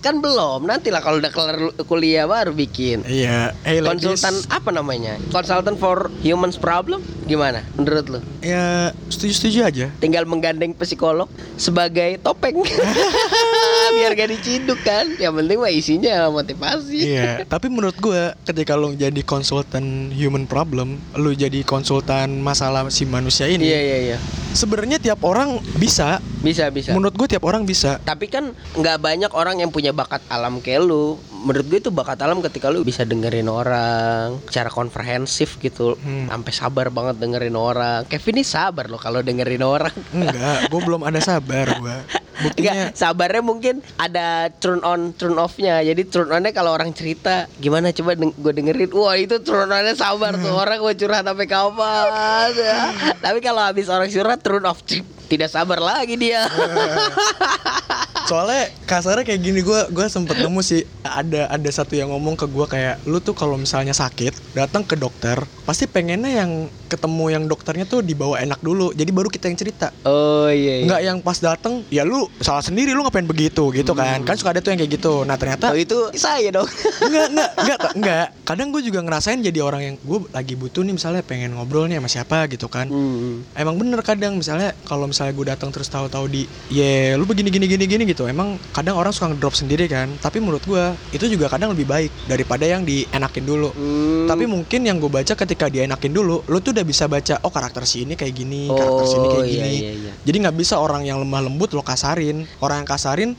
kan belum. Nanti lah kalau udah kelar kuliah baru bikin. iya hey ladies. Konsultan apa namanya? Konsultan for humans problem gimana menurut lu? ya setuju setuju aja Tinggal menggandeng psikolog sebagai topeng. Biar gak diciduk kan. Yang penting mah isinya motivasi. Iya, tapi menurut gue ketika lo jadi konsultan human problem, lo jadi konsultan masalah si manusia ini, Iya iya iya. sebenarnya tiap orang bisa. Bisa bisa. Menurut gue tiap orang bisa. Tapi kan nggak banyak orang yang punya bakat alam kayak lu. Menurut gue itu bakat alam ketika lu bisa dengerin orang secara komprehensif gitu. Hmm. Sampai sabar banget dengerin orang. Kevin ini sabar loh kalau dengerin orang. Enggak, gue belum ada sabar gue. Buktinya Enggak, sabarnya mungkin ada turn on, turn off-nya. Jadi turn on-nya kalau orang cerita, gimana coba gue dengerin. Wah, itu turn on-nya sabar tuh. Orang gue curhat sampai kapan. ya. Tapi kalau habis orang curhat turn off, cip, tidak sabar lagi dia. soalnya kasarnya kayak gini gue gue sempet nemu sih ada ada satu yang ngomong ke gue kayak lu tuh kalau misalnya sakit datang ke dokter pasti pengennya yang ketemu yang dokternya tuh dibawa enak dulu jadi baru kita yang cerita oh iya. iya. nggak yang pas datang ya lu salah sendiri lu ngapain begitu gitu kan kan suka ada tuh yang kayak gitu nah ternyata Oh itu saya dong. enggak enggak enggak enggak kadang gue juga ngerasain jadi orang yang gue lagi butuh nih misalnya pengen ngobrol nih sama siapa gitu kan Hmm. emang bener kadang misalnya kalau misalnya gue datang terus tahu-tahu di ya lu begini gini gini gini gitu. Emang kadang orang suka ngedrop sendiri kan. Tapi menurut gue itu juga kadang lebih baik daripada yang dienakin dulu. Hmm. tapi mungkin yang gue baca ketika dia enakin dulu lu tuh udah bisa baca oh karakter si ini kayak gini karakter si ini Oh, kayak iya, gini. iya, iya. jadi nggak bisa orang yang lemah lembut lo kasarin. Orang yang kasarin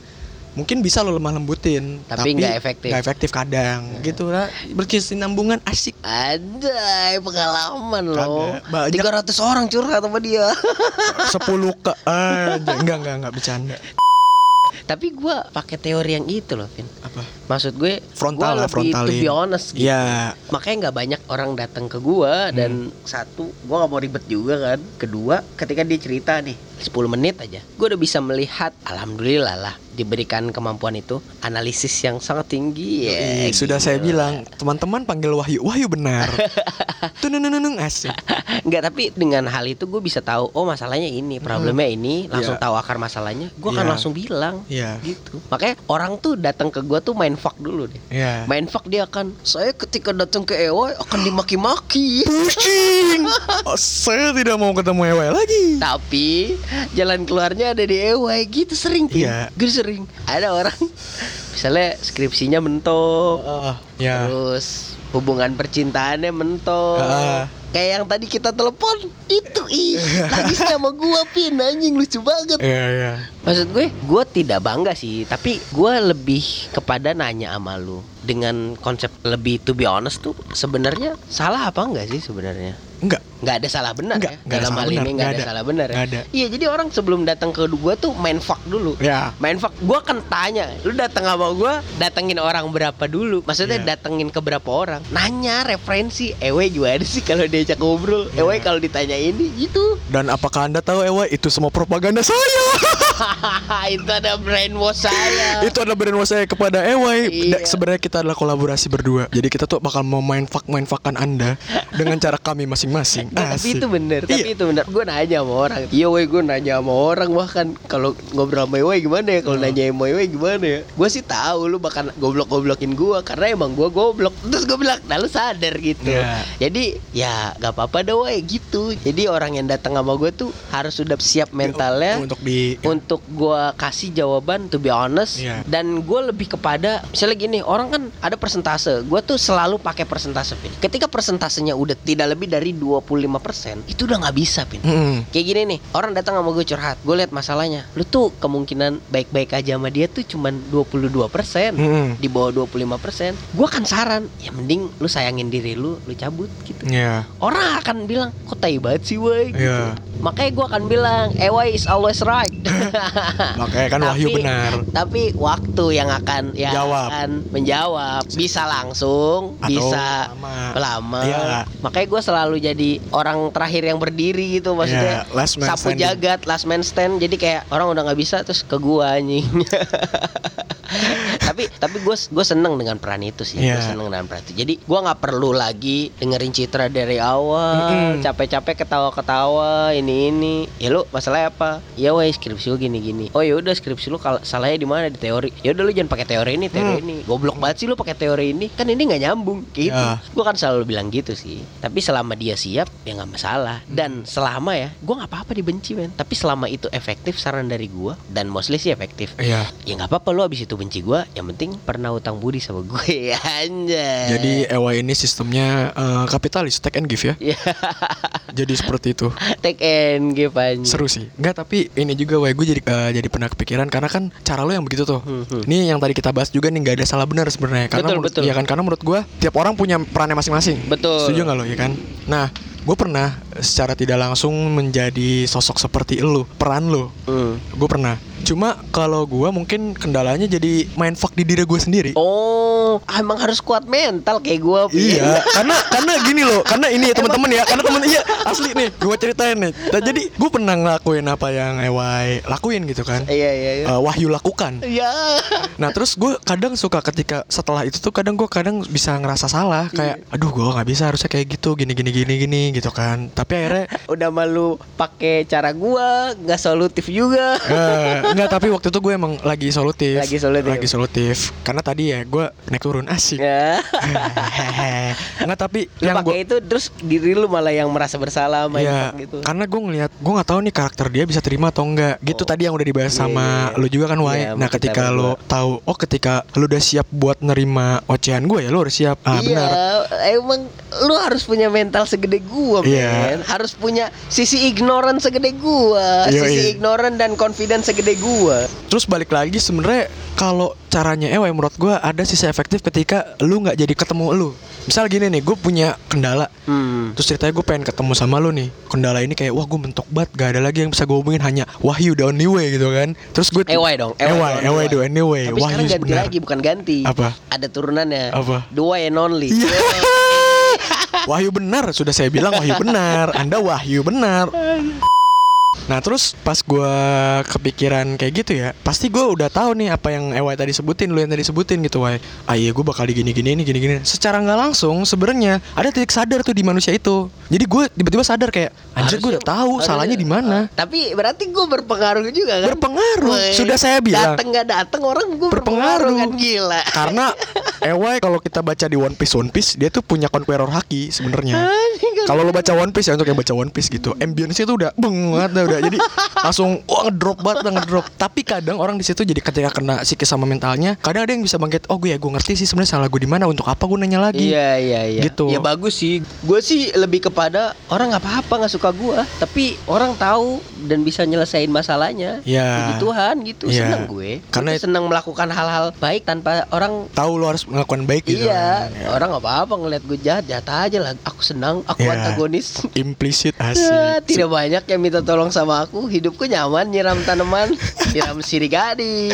mungkin bisa lo lemah lembutin Tapi nggak efektif. nggak efektif kadang gitu lah berkesinambungan asik Ada pengalaman. Kagak, banyak. 300 orang curhat sama dia. 10 ke aja enggak enggak enggak bercanda Tapi gua pakai teori yang itu loh, Vin. apa Maksud gue Frontal gua lah, lebih to frontalin. be honest gitu. Iya. Makanya nggak banyak orang datang ke gua dan satu gua nggak mau ribet juga kan. Kedua, ketika dia cerita nih 10 menit aja, gua udah bisa melihat alhamdulillah lah diberikan kemampuan itu analisis yang sangat tinggi ya. Ih, sudah saya gila. bilang teman-teman panggil Wahyu Wahyu benar Tununununung asik Enggak, tapi dengan hal itu gue bisa tahu oh masalahnya ini, problemnya ini, langsung Iya. tahu akar masalahnya. Gue akan Iya. langsung bilang Iya gitu. Makanya orang tuh datang ke gua tuh main fuck dulu deh. Iya Main fuck dia akan saya ketika datang ke Ewa akan dimaki-maki. Pusing oh, Saya tidak mau ketemu Ewe lagi Tapi jalan keluarnya ada di Ewa gitu sering. Iya. Gue sering. Ada orang misalnya skripsinya mentok, Ah, Ya terus hubungan percintaannya mentok. Ah. Kayak yang tadi kita telepon itu ih lagi sama gua pin anjing lucu banget. Iya iya Maksud gue, gue tidak bangga sih, tapi gue lebih kepada nanya sama lu dengan konsep lebih to be honest tuh sebenarnya salah apa enggak sih sebenarnya? Enggak Nggak ada salah benar Nggak, ya nggak ada dalam hal ini nggak ada ada. salah benar ya. Ada. Iya jadi orang sebelum datang ke gue tuh main fuck dulu. Ya Main fuck, gue akan tanya, lu datang sama gue, datengin orang berapa dulu? Maksudnya Iya. datengin ke berapa orang? Nanya referensi, ewe gimana sih kalau diajak ngobrol? Iya. Ewe kalau ditanya ini gitu. Dan apakah anda tahu Ewe itu semua propaganda saya itu ada brainwash saya. Itu adalah brand saya kepada Ewe Iya. Sebenarnya kita adalah kolaborasi berdua Jadi kita tuh bakal mau main fuck main fuckan anda Dengan cara kami masing-masing Tapi itu bener, tapi Iya. itu bener. Gue nanya sama orang. Iya, woi, gue nanya sama orang bahkan kalau ngobrol sama woi gimana ya? Kalau Hmm. nanya sama woi gimana ya? Gue sih tahu lu bakal goblok-goblokin gue karena emang gue goblok. Terus gue bilang, nah lu sadar gitu. Iya. Jadi ya gak apa-apa deh woi gitu. Jadi orang yang datang sama gue tuh harus sudah siap mentalnya Untuk di untuk untuk gua kasih jawaban to be honest Iya. dan gue lebih kepada misalnya gini orang kan ada persentase gue tuh selalu pakai persentase ketika persentasenya udah tidak lebih dari 25% itu udah nggak bisa pin Mm-mm. Kayak gini nih, orang datang sama gue curhat, gue lihat masalahnya. Lu tuh kemungkinan baik-baik aja sama dia tuh cuman 22%. Mm-mm. Di bawah 25%. Gue kan saran, ya mending lu sayangin diri lu, lu cabut gitu. Iya. Orang akan bilang, kok tai banget sih woi gitu. Iya. Makanya gue akan bilang, EY is always right. Makanya kan Wahyu Tapi- benar. Tapi waktu yang akan yang Jawab. akan menjawab bisa langsung, Atau bisa lama. lama. Iya. Makanya gue selalu jadi orang terakhir yang berdiri gitu maksudnya. Iya, last man sapu standing. jagat, last man stand. Jadi kayak orang udah nggak bisa terus ke gua anjing. tapi tapi gue gue seneng dengan peran itu sih. Gue Iya. seneng dengan peran itu. Jadi gua nggak perlu lagi dengerin Citra dari awal, capek-capek ketawa-ketawa ini ini. Ya lu masalahnya apa? Ya weh skripsi lu gini-gini. Oh ya udah skripsi lu kalau salahnya di mana di teori. Ya udah lu jangan pakai teori ini, teori Hmm. ini. Goblok banget sih lu pakai teori ini. Kan ini nggak nyambung gitu. Ya. Gue kan selalu bilang gitu sih. Tapi selama dia siap ya nggak masalah. Dan selama ya, gue nggak apa-apa dibenci men. Tapi selama itu efektif saran dari gue dan mostly sih efektif. Iya. Ya nggak apa-apa lu abis itu benci gue. Yang penting pernah utang budi sama gue anjay. Jadi Ewa ini sistemnya eh, kapitalis, take and give ya. ya Jadi seperti itu. take and give anjing. Seru sih. Enggak, tapi ini juga Wah, gue jadi eh, jadi pernah kepikiran karena kan cara lo yang begitu tuh. Hmm, hmm. Ini yang tadi kita bahas juga nih nggak ada salah benar sebenarnya. Karena Betul, menurut, betul. Iya kan karena menurut gue tiap orang punya perannya masing-masing. Betul. Setuju nggak lo ya kan? Nah, gue pernah secara tidak langsung menjadi sosok seperti lo, peran lo. Hmm. Gue pernah. Cuma kalau gue mungkin kendalanya jadi main fuck di diri gue sendiri. Oh, emang harus kuat mental kayak gue. Iya, karena karena gini loh, karena ini ya teman-teman ya, karena temen iya asli nih, gue ceritain nih. Nah, jadi gue pernah ngelakuin apa yang Ewai lakuin gitu kan, Iya iya iya. Eh, Wahyu lakukan. Iya. Nah terus gue kadang suka ketika setelah itu tuh kadang gue kadang bisa ngerasa salah kayak, aduh gue nggak bisa harusnya kayak gitu, gini gini gini gini gitu kan. Tapi akhirnya Udah malu pakai cara gua, nggak solutif juga. eh, enggak tapi waktu itu gue emang lagi solutif, Lagi solutif. lagi solutif. Karena tadi ya gue naik turun asik. Ya. Enggak tapi Lu yang gue itu terus diri lu malah yang merasa bersalah main Iya, gitu. karena gue ngelihat, gue nggak tahu nih karakter dia bisa terima atau enggak. Gitu Oh. tadi yang udah dibahas sama iya, iya. lu juga kan, Wai. Iya, nah, sama ketika lu tahu, oh ketika lu udah siap buat nerima ocehan gue ya, lu harus siap. Ah, iya, benar. emang lu harus punya mental segede gua, Iya. men. Harus punya sisi ignoran segede gua, Iya, sisi ignoran dan confidence segede gua. Terus balik lagi sebenarnya kalau caranya Ewa menurut gue ada sisi efektif ketika lu nggak jadi ketemu lu. Misal gini nih, gue punya kendala. Hmm. Terus ceritanya gue pengen ketemu sama lu nih Kendala ini kayak Wah gue mentok banget Gak ada lagi yang bisa gue hubungin Hanya Wahyu the only way gitu kan Terus gue Ewai dong, Ewai Ewai the only way Tapi Wahyu sekarang ganti lagi bukan ganti. Apa? Ada turunannya. Apa? The one and only. Iya. Wahyu benar Sudah saya bilang Wahyu benar Anda Wahyu benar Nah terus pas gua kepikiran kayak gitu ya Pasti gue udah tahu nih apa yang Ewai tadi sebutin Lu yang tadi sebutin gitu Wai Ah iya gue bakal digini-gini ini gini-gini Secara nggak langsung sebenarnya Ada titik sadar tuh di manusia itu Jadi gue tiba-tiba sadar kayak Anjir gue udah tahu salahnya di mana Tapi berarti gue berpengaruh juga kan? Berpengaruh. Woi, Sudah saya bilang. Dateng gak dateng orang gue Berpengaruh. berpengaruh kan gila. Karena Ewai kalau kita baca di One Piece One Piece Dia tuh punya Conqueror Haki sebenarnya Anjing, Kalau lo baca One Piece ya untuk yang baca One Piece gitu, ambience itu udah beng banget dah, udah. Jadi langsung wah ngedrop banget ngedrop. Tapi kadang orang di situ jadi ketika kena psikis sama mentalnya, kadang ada yang bisa bangkit, oh gue ya gue ngerti sih sebenarnya salah gue di mana, untuk apa gue nanya lagi. Iya iya iya. Gitu. Ya bagus sih. Gue sih lebih kepada orang nggak apa-apa nggak suka gue, tapi orang tahu dan bisa nyelesain masalahnya. Iya. Puji Tuhan gitu. Iya. Seneng gue. Karena- Karena seneng melakukan hal-hal baik tanpa orang Tahu lo harus melakukan baik gitu. iya, kan. Ya. orang nggak apa-apa ngeliat gue jahat, jahat aja lah. Aku senang, aku Iya. antagonis. Implisit Ya, asik. tidak banyak yang minta tolong sama aku. Hidupku nyaman, nyiram tanaman, nyiram sirih gading.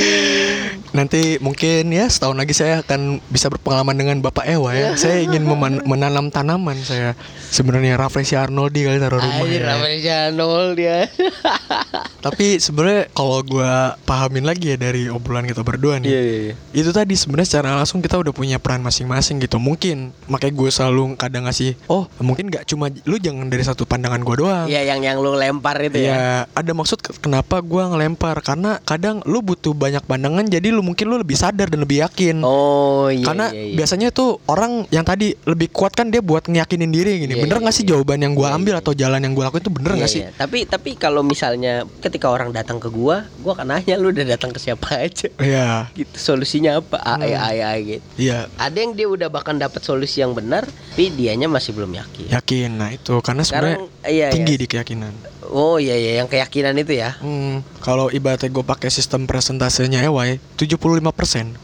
Nanti mungkin ya setahun lagi saya akan bisa berpengalaman dengan Bapak Ewa ya. saya ingin menanam tanaman saya. Sebenarnya Rafresi Arnoldi kali taruh rumah. Anjir, ya. Janol dia. Tapi sebenarnya kalau gua pahamin lagi ya dari obrolan kita berdua nih. Iya, iya, iya. Itu tadi sebenarnya secara langsung kita udah punya peran masing-masing gitu. Mungkin makanya gue selalu kadang ngasih, oh mungkin nggak cuma lu jangan dari satu pandangan gua doang. Iya yang yang lu lempar itu ya. Ya, ada maksud ke- kenapa gua ngelempar karena kadang lu butuh banyak pandangan jadi lu mungkin lu lebih sadar dan lebih yakin. Oh iya. karena iya, iya. biasanya tuh orang yang tadi lebih kuat kan dia buat ngeyakinin diri gini. Iya, bener iya, nggak sih iya. jawaban yang gua Iya, ambil iya. atau jalan yang gua lakuin itu bener Iya, nggak sih? iya. Tapi tapi kalau misalnya ketika orang datang ke gua, gua akan nanya lu udah datang ke siapa aja. Iya. Gitu solusinya apa? A Hmm. A gitu. Iya, Ada yang dia udah bahkan dapat solusi yang benar, tapi dianya masih belum yakin. yakin. Nah, itu karena sebenarnya iya, tinggi iya. di keyakinan. Oh iya iya yang keyakinan itu ya. Hmm, kalau ibaratnya gue pakai sistem presentasenya EY 75%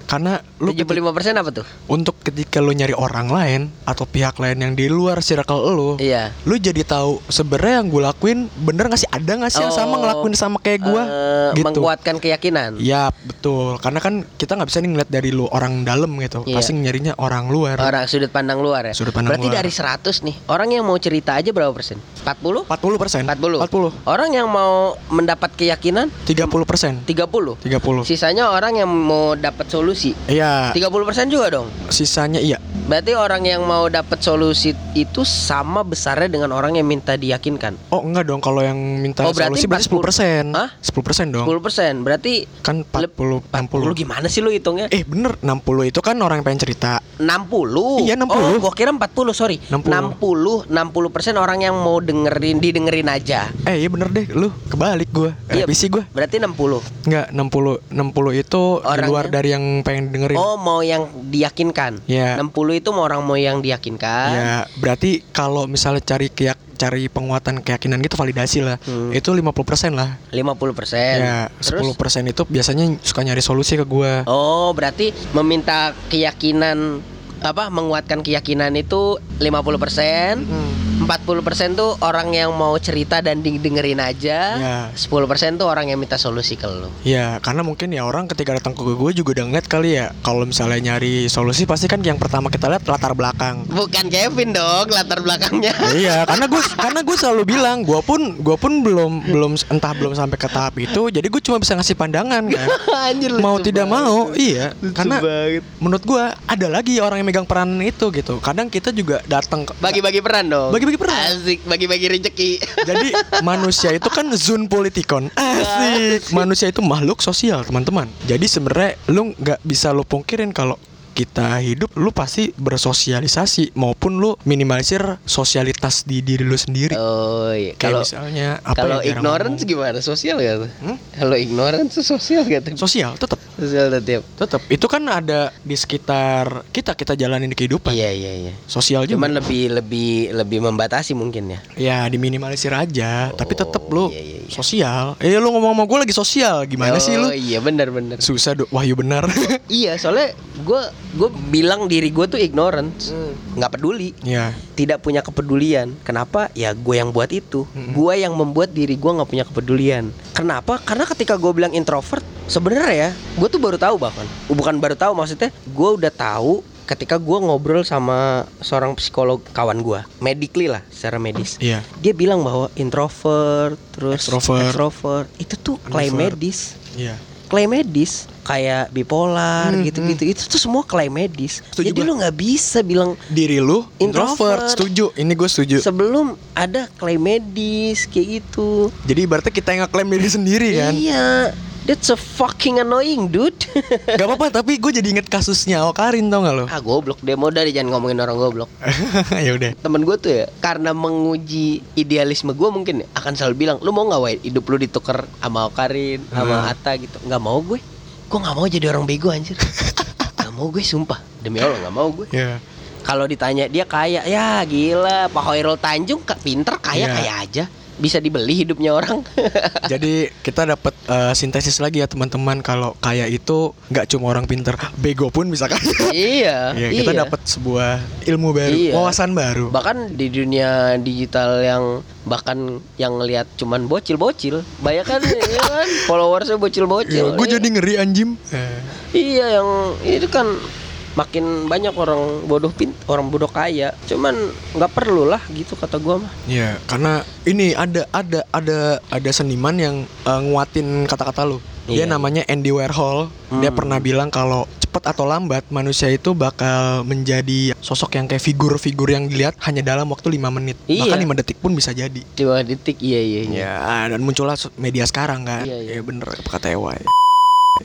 karena lu keti- 75% apa tuh? untuk ketika lu nyari orang lain atau pihak lain yang di luar circle lu Iya. lu jadi tahu sebenarnya yang gue lakuin bener gak sih ada gak sih yang sama Oh, ngelakuin sama kayak gue Eh, gitu Menguatkan keyakinan. ya betul karena kan kita nggak bisa nih ngeliat dari lu orang dalam gitu Iya. pasti nyarinya orang luar Orang sudut pandang luar ya. Sudut pandang Berarti luar. dari 100 nih, orang yang mau cerita aja berapa persen? 40? 40 persen 40. 40 Orang yang mau mendapat keyakinan 30 persen 30. 30 Sisanya orang yang mau dapat solusi. iya 30% juga dong. sisanya iya Berarti orang yang mau dapat solusi itu sama besarnya dengan orang yang minta diyakinkan. oh enggak dong kalau yang minta Oh, berarti solusi berarti 10 persen Hah? 10 persen dong 10%. Berarti kan 40 40 60 gimana sih lu hitungnya? Eh bener 60 itu kan orang yang pengen cerita 60. Iya, 60. Oh, gua kira 40, sorry. 60. 60. 60% orang yang mau dengerin didengerin aja. Eh iya bener deh lu kebalik gue Iya. Revisi gue Berarti 60. Enggak 60 60 itu di Orangnya? luar dari yang pengen dengerin Oh, mau yang diyakinkan. Ya. 60 itu mau orang mau yang diyakinkan. Ya berarti kalau misalnya cari keyak cari penguatan keyakinan gitu validasi lah Hmm. Itu 50% lah 50%. Ya Terus 10% itu biasanya suka nyari solusi ke gue Oh, berarti meminta keyakinan apa menguatkan keyakinan itu 50%. Hmm. 40% tuh orang yang mau cerita dan didengerin aja. Ya. 10% tuh orang yang minta solusi ke lu. Ya karena mungkin ya orang ketika datang ke gue juga udah ngeliat kali ya Kalau misalnya nyari solusi pasti kan yang pertama kita lihat latar belakang Bukan Kevin dong latar belakangnya. iya karena gue karena gue selalu bilang gue pun gue pun belum belum entah belum sampai ke tahap itu jadi gue cuma bisa ngasih pandangan kan Anjir mau tidak banget. mau iya Lucu karena banget. menurut gue ada lagi orang yang megang peranan itu gitu kadang kita juga datang Bagi-bagi peran dong. Bagi-bagi peran. Asik, bagi-bagi rezeki. jadi manusia itu kan zon politikon asik manusia itu makhluk sosial teman-teman jadi sebenarnya lu nggak bisa lu pungkirin kalau kita hidup lu pasti bersosialisasi maupun lu minimalisir sosialitas di diri lu sendiri Oh iya. Kalau misalnya apa kalau ignorance ngomong. gimana? Sosial gak tuh? Hmm? Kalau ignorance sosial gak tuh? Sosial tetap Sosial tetap. tetap itu kan ada di sekitar kita kita jalanin di kehidupan. Iya iya iya. Sosial juga. Cuman lebih lebih lebih membatasi mungkin ya. ya diminimalisir aja, tapi tetap lu iya, iya, iya. sosial. Eh lu ngomong sama gue lagi sosial, gimana sih lu? Oh iya benar benar. Susah do, wahyu benar. iya soalnya gue gue bilang diri gue tuh ignorance, Hmm. nggak peduli, ya, tidak punya kepedulian. Kenapa? Ya gue yang buat itu. Mm-mm. Gue yang membuat diri gue nggak punya kepedulian. Kenapa? Karena ketika gue bilang introvert, sebenarnya ya gue tuh baru tahu bahkan, bukan baru tahu maksudnya, gue udah tahu ketika gue ngobrol sama seorang psikolog kawan gue, medically lah, secara medis. iya. Dia bilang bahwa introvert, terus Extrovert. extrovert, itu tuh klaim medis Iya. Klaim medis kayak bipolar Hmm, gitu-gitu itu tuh semua klaim medis. Setuju Jadi gua. lu nggak bisa bilang Diri lu introvert. Introvert. Setuju. Ini gue setuju. sebelum ada klaim medis kayak gitu. Jadi ibaratnya kita yang ngeklaim diri sendiri kan. Iya, that's a fucking annoying dude. Gak apa-apa, tapi gue jadi inget kasusnya Okarin tau gak lo? ah goblok demo dari jangan ngomongin orang goblok. ya udah. Temen gue tuh ya karena menguji idealisme gue mungkin ya, akan selalu bilang lu mau nggak Wai hidup lu ditukar sama Okarin sama Hmm. Atta gitu nggak mau gue gue nggak mau jadi orang bego anjir nggak mau gue sumpah demi Allah nggak mau gue Ya. Kalau ditanya dia kaya, ya gila Pak Hoirul Tanjung pinter kaya Iya. kaya aja, bisa dibeli hidupnya orang. Jadi kita dapat eh, sintesis lagi ya teman-teman kalau kaya itu nggak cuma orang pinter, bego pun bisa kaya. iya, Iya, kita iya. dapat sebuah ilmu baru, Iya. wawasan baru. Bahkan di dunia digital yang bahkan yang ngelihat cuman bocil-bocil, banyak kan, ya kan followersnya bocil-bocil. Ya, gue Iya. jadi ngeri anjim. Eh, Iya yang itu kan makin banyak orang bodoh pin orang bodoh kaya cuman nggak perlu lah gitu kata gua mah Ya, karena ini ada ada ada ada seniman yang eh, nguatin kata-kata lu. Dia Iya. namanya Andy Warhol. Dia Hmm. pernah bilang kalau cepat atau lambat manusia itu bakal menjadi sosok yang kayak figur-figur yang dilihat hanya dalam waktu lima menit. Iya. Bahkan lima detik pun bisa jadi. Cuma detik iya iya. iya. Ya, dan muncullah media sekarang kan. Iya, iya. Ya bener kata Ewa. ya.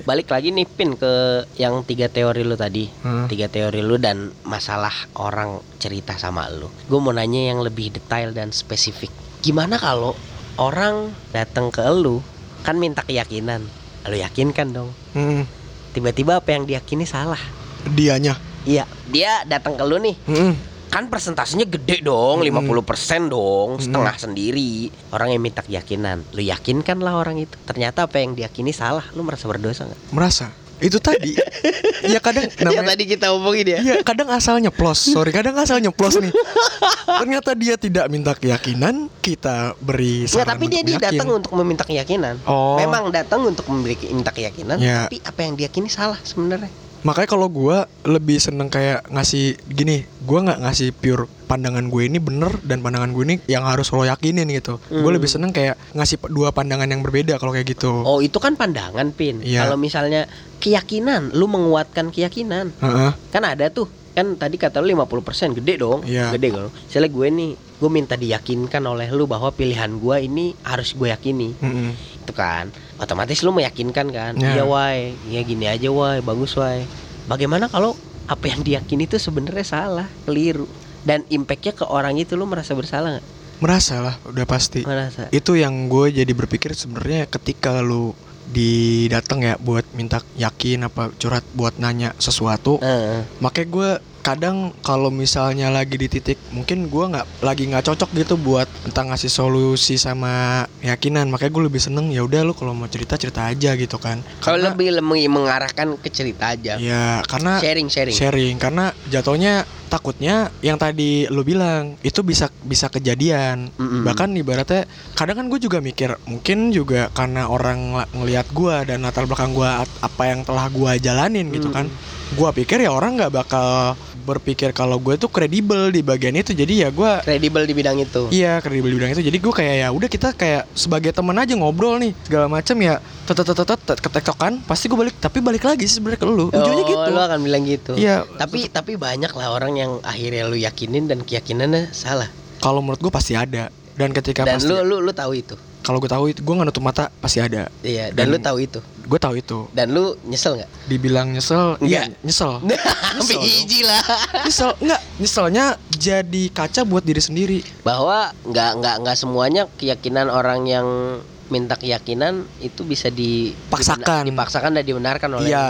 Balik lagi nih pin ke yang tiga teori lu tadi. Hmm. Tiga teori lu dan masalah orang cerita sama lu. Gue mau nanya yang lebih detail dan spesifik. Gimana kalau orang datang ke lu kan minta keyakinan. Lu yakinkan dong. Hmm. Tiba-tiba apa yang diyakini salah. Dianya. Iya, dia datang ke lu nih. Hmm. Kan persentasenya gede dong, Hmm. 50% dong, setengah sendiri. Orang yang minta keyakinan. Lu yakinkan lah orang itu. Ternyata apa yang diyakini salah. Lu merasa berdosa nggak? Merasa. Itu tadi. ya kadang namanya tadi kita omongin ya. Iya, kadang asal nyeplos. Sorry, kadang asal nyeplos nih. Ternyata dia tidak minta keyakinan, kita beri saran tapi dia, dia datang untuk meminta keyakinan. Oh. Memang datang untuk memiliki minta keyakinan, Ya. tapi apa yang diyakini salah sebenarnya. Makanya kalau gua lebih seneng kayak ngasih gini, gua nggak ngasih pure pandangan gue ini bener dan pandangan gue ini yang harus lo yakinin gitu. Gue Hmm. lebih seneng kayak ngasih dua pandangan yang berbeda kalau kayak gitu. Oh, itu kan pandangan, Pin. Iya. Kalau misalnya keyakinan, lu menguatkan keyakinan. Heeh. Kan ada tuh. Kan tadi kata lu 50% gede dong. Iya. Gede kan. Misalnya gue nih, gue minta diyakinkan oleh lu bahwa pilihan gue ini harus gue yakini. Mm-mm. Itu kan. Otomatis lu meyakinkan kan. Ya. Iya, why. Iya gini aja, why. Bagus, why. Bagaimana kalau apa yang diyakini itu sebenarnya salah, keliru. Dan impactnya ke orang itu lu merasa bersalah nggak? Merasa lah, udah pasti. Merasa. Itu yang gue jadi berpikir sebenarnya ketika lu didateng ya buat minta yakin apa curhat buat nanya sesuatu Heeh. makanya gue kadang kalau misalnya lagi di titik mungkin gue nggak lagi nggak cocok gitu buat tentang ngasih solusi sama keyakinan makanya gue lebih seneng ya udah lu kalau mau cerita cerita aja gitu kan Kalau lebih lebih mengarahkan ke cerita aja. ya karena Sharing, sharing. sharing karena jatuhnya takutnya yang tadi lu bilang itu bisa bisa kejadian Mm-mm. bahkan ibaratnya kadang kan gue juga mikir mungkin juga karena orang ngelihat gue dan latar belakang gue apa yang telah gue jalanin gitu kan gue pikir ya orang nggak bakal berpikir kalau gue tuh kredibel di bagian itu jadi ya gue Kredibel di bidang itu. Iya kredibel di bidang itu jadi gue kayak ya udah kita kayak sebagai teman aja ngobrol nih segala macam ya tetetetetet ketektokan pasti gue balik tapi balik lagi sih sebenarnya ke lu ujungnya oh, gitu lu akan bilang gitu. Iya Tapi tapi banyak lah orang yang akhirnya lu yakinin dan keyakinannya salah. kalau menurut gue pasti ada dan ketika dan pasti lu lu lu tahu itu. Kalau gue tahu itu gue nggak nutup mata pasti ada. Iya, dan, Dan- lu tahu itu. gue tahu itu. Dan lu nyesel nggak? dibilang nyesel iya nyesel. Nyesel lah. nyesel enggak nyeselnya jadi kaca buat diri sendiri. Bahwa nggak nggak nggak semuanya keyakinan orang yang minta keyakinan itu bisa di Paksakan. dipaksakan dan dibenarkan oleh Iya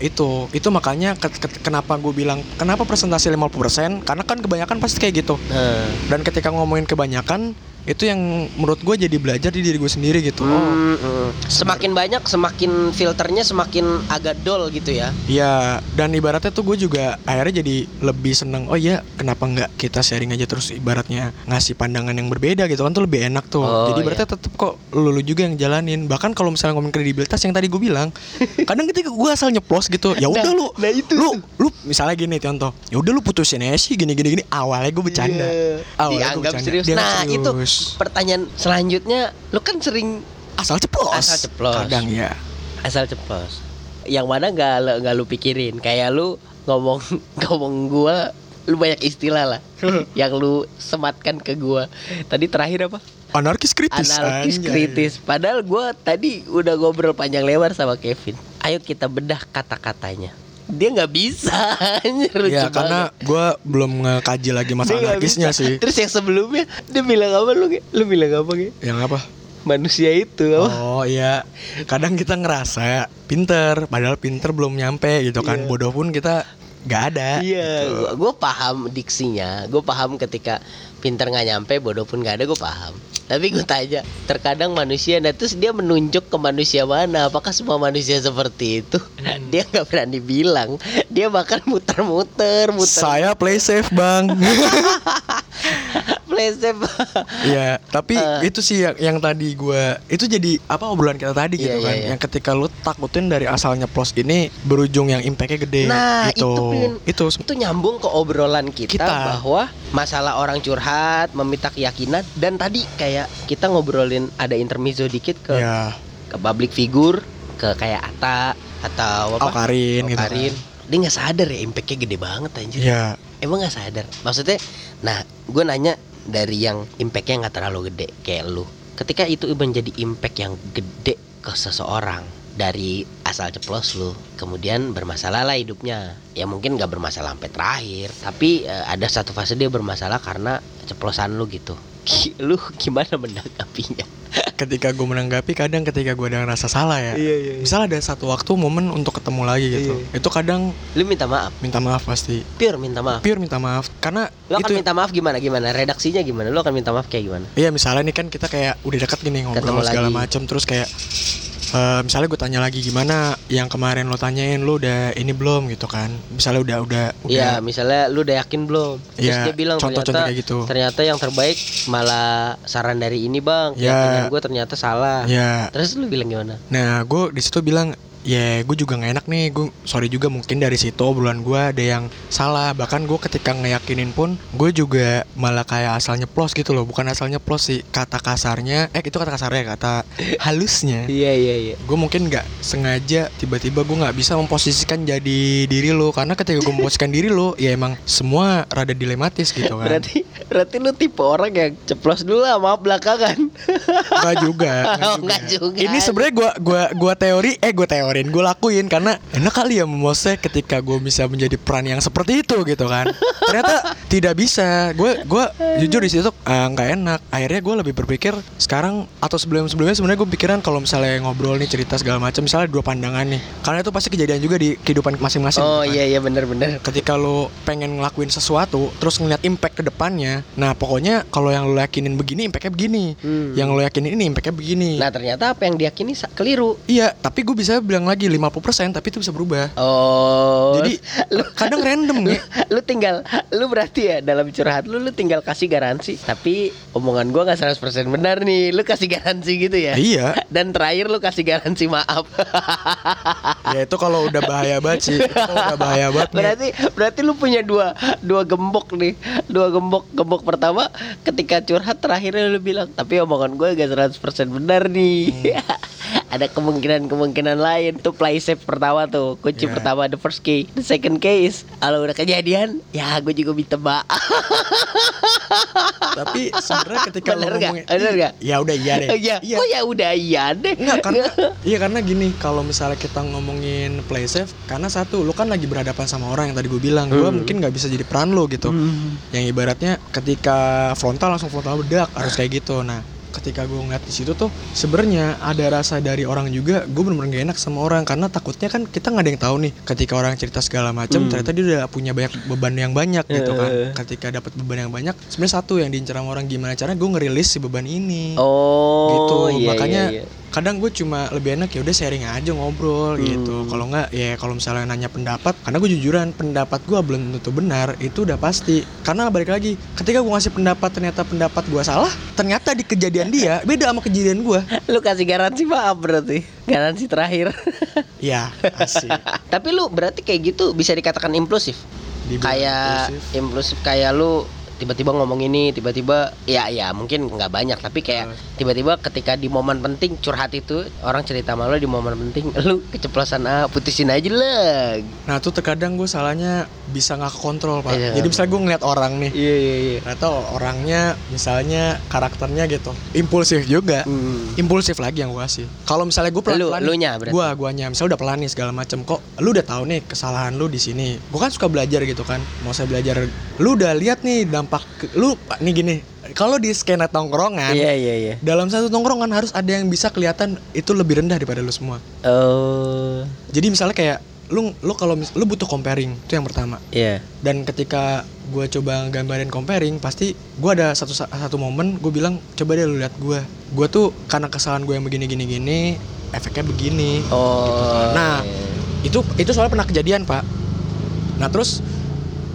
itu. Itu makanya ke- ke- kenapa gue bilang kenapa presentasi 50% karena kan kebanyakan pasti kayak gitu. Nah, dan ketika ngomongin kebanyakan itu yang menurut gue jadi belajar di diri gue sendiri gitu oh hmm, hmm. semakin banyak semakin filternya semakin agak dol gitu ya. Iya, dan ibaratnya tuh gue juga akhirnya jadi lebih seneng. Oh iya, kenapa nggak kita sharing aja terus ibaratnya ngasih pandangan yang berbeda gitu kan tuh lebih enak tuh. Oh, jadi ibaratnya tetep kok lu, lu juga yang jalanin. Bahkan kalau misalnya ngomongin kredibilitas yang tadi gue bilang, kadang ketika gue asal nyeplos gitu, ya udah Nah, lu, nah itu lu, lu misalnya gini contoh, ya udah lu putusin aja sih gini gini gini. Awalnya gue bercanda, Iya. Awalnya gua Dianggap bercanda. serius. Dianggap Nah, itu serius. pertanyaan selanjutnya lu kan sering asal ceplos. Asal ceplos. Kadang ya. asal ceplos. Yang mana nggak lu- nggak lu pikirin kayak lu ngomong ngomong gua lu banyak istilah lah yang lu sematkan ke gua. Tadi terakhir apa? Anarkis kritis. Anarkis anjay. kritis. Padahal gua tadi udah ngobrol panjang lebar sama Kevin. Ayo kita bedah kata-katanya. Dia nggak bisa. anjir, lucu Ya karena gue belum ngekaji lagi Dia masa nggak anarkisnya sih. Terus yang sebelumnya dia bilang apa lu? Lu bilang apa? Ge? Yang apa? Manusia itu apa? Oh iya, kadang kita ngerasa pinter, padahal pinter belum nyampe gitu kan. Iya. Bodoh pun kita nggak ada. Iya, gitu. gua paham diksinya, gue paham ketika pinter nggak nyampe, bodoh pun nggak ada, gue paham. Tapi gue tanya, terkadang manusia, nah terus dia menunjuk ke manusia mana? Apakah semua manusia seperti itu? Hmm. Dia nggak berani bilang, dia bahkan muter-muter, muter. Saya play safe bang. Safe. Iya, tapi Eh. itu sih yang, yang tadi gua itu jadi apa obrolan kita tadi gitu Iya, kan. iya, iya. Yang ketika lu takutin dari asal nyeplos ini berujung yang impactnya gede. Nah, gitu. itu, Pin. itu itu nyambung ke obrolan kita, Kita. bahwa masalah orang curhat, meminta keyakinan, dan tadi kayak kita ngobrolin ada intermezzo dikit ke ya ke public figure ke kayak Ata atau apa Aukarin gitu. Aukarin. dia nggak sadar ya impactnya gede banget anjir ya emang nggak sadar maksudnya nah gue nanya dari yang impactnya nggak terlalu gede. Kayak lu. Ketika itu menjadi impact yang gede ke seseorang dari asal ceplos lu kemudian bermasalah lah hidupnya. Ya mungkin nggak bermasalah sampai terakhir tapi eh, ada satu fase dia bermasalah karena ceplosan lu gitu lu gimana menanggapinya? Ketika gue menanggapi kadang ketika gue ada ngerasa salah ya. Iya, iya, iya. misal ada satu waktu momen untuk ketemu lagi gitu. Itu kadang lu minta maaf? Minta maaf pasti. Pure minta maaf? Pure minta maaf. Karena lu itu akan minta maaf gimana gimana? Redaksinya gimana? Lu akan minta maaf kayak gimana? Iya misalnya nih kan kita kayak udah dekat gini ngobrol Ketemu segala macam terus kayak eh, misalnya gue tanya lagi gimana yang kemarin lo tanyain lo udah ini belum gitu kan misalnya udah udah udah Iya, misalnya lu udah yakin belum? Terus Iya, dia bilang contoh-contoh ternyata kayak gitu. ternyata yang terbaik malah saran dari ini bang. Keyakinan gue ternyata salah. ya Terus lu bilang gimana? nah gue di situ bilang ya gue juga nggak enak nih gue sorry juga mungkin dari situ obrolan gue ada yang salah bahkan gue ketika ngeyakinin pun gue juga malah kayak asal nyeplos gitu loh bukan asal nyeplos sih kata kasarnya eh itu kata kasarnya kata halusnya Iya iya iya. gue mungkin nggak sengaja tiba-tiba gue nggak bisa memposisikan jadi diri lo karena ketika gue memposisikan diri lo ya emang semua rada dilematis gitu kan Berarti berarti lu tipe orang yang ceplos dulu lah maaf belakangan. Nggak juga, nggak Oh, juga. juga. Ini sebenarnya gua gua gua teori eh gua teorin, gua lakuin karena enak kali ya memose ketika gua bisa menjadi peran yang seperti itu gitu kan. Ternyata tidak bisa. Gue gua jujur di situ eh, nggak enak. Akhirnya gua lebih berpikir sekarang atau sebelum-sebelumnya sebenarnya gue pikiran kalau misalnya ngobrol nih cerita segala macam misalnya dua pandangan nih. Karena itu pasti kejadian juga di kehidupan masing-masing. Oh kan. iya iya bener bener. ketika lo pengen ngelakuin sesuatu terus ngeliat impact ke depannya nah pokoknya kalau yang lo yakinin begini impactnya begini Hmm. yang lo yakinin ini impactnya begini Nah ternyata apa yang diyakini keliru. iya tapi gue bisa bilang lagi 50% tapi itu bisa berubah. Oh. jadi lu kadang random lu, ya. lu tinggal lu berarti ya dalam curhat lu lu tinggal kasih garansi tapi omongan gua nggak 100% benar nih. Lu kasih garansi gitu ya? Iya. Dan terakhir lu kasih garansi maaf. Ya itu kalau udah bahaya banget sih. Itu kalau udah bahaya banget nih. berarti berarti lu punya dua dua gembok nih. Dua gembok gembok pertama ketika curhat terakhirnya lu bilang tapi omongan gue gak 100% benar nih. Ada kemungkinan kemungkinan lain tuh play safe pertama tuh. Kunci Ya. pertama the first key. The second case kalau udah kejadian? Ya gue juga minta maaf. Tapi sebenarnya ketika lo Bener ngomongin Bener ya udah iya deh. Ya iya. Oh ya udah iya deh. Enggak karena Iya karena gini Kalau misalnya kita ngomongin play safe Karena satu Lu kan lagi berhadapan sama orang yang tadi gue bilang Gue Hmm. mungkin nggak bisa jadi peran lo gitu. Hmm. Yang ibaratnya ketika frontal langsung frontal bedak Harus kayak gitu. Nah ketika gue ngeliat di situ tuh sebenarnya ada rasa dari orang juga gue bener-bener gak enak sama orang karena takutnya kan kita nggak ada yang tahu nih ketika orang cerita segala macam Hmm. ternyata dia udah punya banyak beban yang banyak gitu kan Eh. ketika dapat beban yang banyak sebenarnya satu yang diincar sama orang gimana caranya gue ngerilis si beban ini oh gitu iya, makanya iya, iya. Kadang gue cuma lebih enak ya udah sharing aja ngobrol Hmm. gitu kalau nggak ya kalau misalnya nanya pendapat karena gue jujuran pendapat gue belum tentu benar itu udah pasti karena balik lagi ketika gue ngasih pendapat ternyata pendapat gue salah ternyata di kejadian dia beda sama kejadian gue lu kasih garansi maaf berarti garansi terakhir ya asik Tapi lu berarti kayak gitu bisa dikatakan impulsif. Dibilang Kayak impulsif. impulsif kayak lu tiba-tiba ngomong ini, tiba-tiba ya ya mungkin nggak banyak tapi kayak Eh. tiba-tiba ketika di momen penting curhat itu orang cerita sama lu di momen penting lu keceplosan ah putusin aja lah. nah tuh terkadang gue salahnya bisa nggak kontrol pak Iya. jadi misalnya gue ngeliat orang nih Iya iya iya. ternyata orangnya misalnya karakternya gitu impulsif juga Hmm. impulsif lagi yang gue kasih. Kalau misalnya gue pelan Lu- pelan, lunya berarti? Gua, guanya. Misalnya udah pelan nih segala macem. Kok lu udah tahu nih kesalahan lu di sini. Gue kan suka belajar gitu kan. Mau saya belajar. Lu udah lihat nih dampak. Ke- Lu nih gini. Kalau di skena tongkrongan, Iya iya iya. dalam satu tongkrongan harus ada yang bisa kelihatan itu lebih rendah daripada lu semua. Oh. Jadi misalnya kayak lu lu kalau lu butuh comparing itu yang pertama. Iya. Dan ketika gue coba gambarin comparing, pasti gue ada satu satu momen gue bilang coba deh lu lihat gue. Gue tuh karena kesalahan gue yang begini gini gini, efeknya begini. Oh. Nah, iya. Itu itu soalnya pernah kejadian pak. Nah terus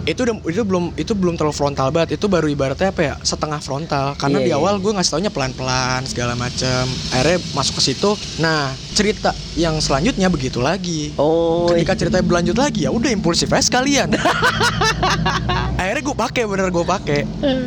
itu udah itu belum itu belum terlalu frontal banget. Itu baru ibaratnya apa ya? Setengah frontal. Karena Iya, di iya. awal gue ngasih taunya pelan pelan segala macem. Akhirnya masuk ke situ. Nah cerita yang selanjutnya begitu lagi. Oh. ketika ceritanya berlanjut lagi ya udah impulsif aja sekalian. Akhirnya gue pakai bener gue pakai.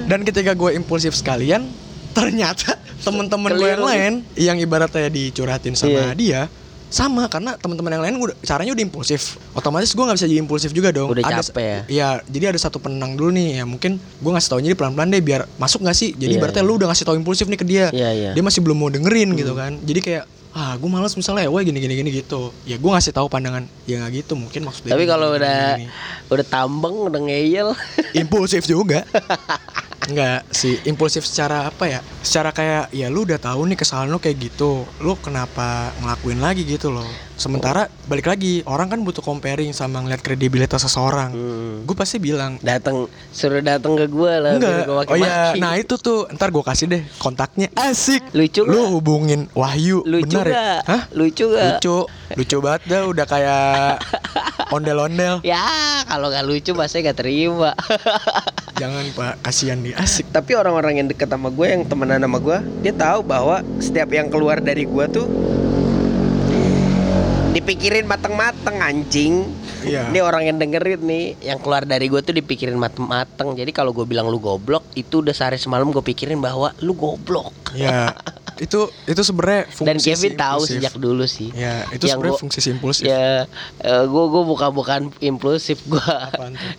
Dan ketika gue impulsif sekalian ternyata temen-temen gue yang lain yang ibaratnya dicurhatin sama Iya. dia sama karena teman-teman yang lain udah caranya udah impulsif. Otomatis gue nggak bisa jadi impulsif juga dong. Udah ada, capek ya? Iya, jadi ada satu penenang dulu nih ya mungkin gue ngasih taunya pelan pelan deh biar masuk gak sih? Jadi Iya, berarti iya. lu udah ngasih tau impulsif nih ke dia. Iya, iya. dia masih belum mau dengerin gitu kan. Jadi kayak ah gue males misalnya wah gini gini gini gitu. Ya gue ngasih tahu pandangan ya nggak gitu mungkin maksudnya Tapi kalau udah gini. udah tambeng, udah ngeyel, impulsif juga Enggak sih impulsif secara apa ya secara kayak ya lu udah tahu nih kesalahan lu kayak gitu lu kenapa ngelakuin lagi gitu loh sementara balik lagi orang kan butuh comparing sama ngeliat kredibilitas seseorang hmm, gue pasti bilang datang suruh datang ke gue lah. enggak gua oh iya nah itu tuh ntar gue kasih deh kontaknya asik Lucu lu nggak? hubungin Wahyu lucu bener ya gak? Hah? Lucu gak? lucu lucu banget dah udah kayak ondel-ondel. Ya kalau nggak lucu pasti gak terima. jangan pak. Kasihan dia asik. Tapi orang-orang yang deket sama gue, yang temenan sama gue, dia tahu bahwa setiap yang keluar dari gue tuh dipikirin mateng-mateng anjing. Iya. Ini orang yang dengerin nih, yang keluar dari gue tuh dipikirin mateng-mateng. Jadi kalau gue bilang lu goblok, itu udah sehari semalam gue pikirin bahwa lu goblok. ya itu itu sebenarnya fungsi Dan si Kevin tahu sejak dulu sih. ya itu sebenarnya fungsi si impulsif Ya, gue gue bukan bukan impulsif gue.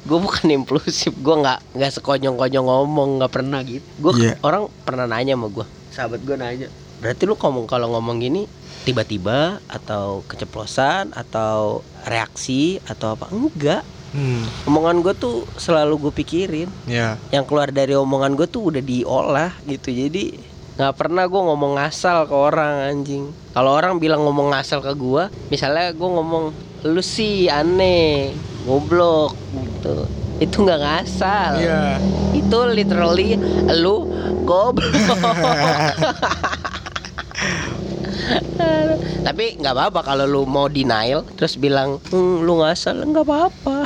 Gue bukan impulsif. Gue nggak nggak sekonyong-konyong ngomong, nggak pernah gitu. Gue Iya. orang pernah nanya sama gue, sahabat gue nanya. Berarti lu ngomong kalau ngomong gini tiba-tiba atau keceplosan atau reaksi atau apa? Enggak. hmm, Omongan gue tuh selalu gue pikirin. ya Yang keluar dari omongan gue tuh udah diolah gitu. Jadi nggak pernah gue ngomong ngasal ke orang anjing. Kalau orang bilang ngomong ngasal ke gue, misalnya gue ngomong lu sih aneh, goblok gitu. Itu nggak ngasal. Iya. Itu literally lu goblok. Tapi nggak apa-apa kalau lu mau denial terus bilang "Hmm, lu ngasal nggak apa-apa.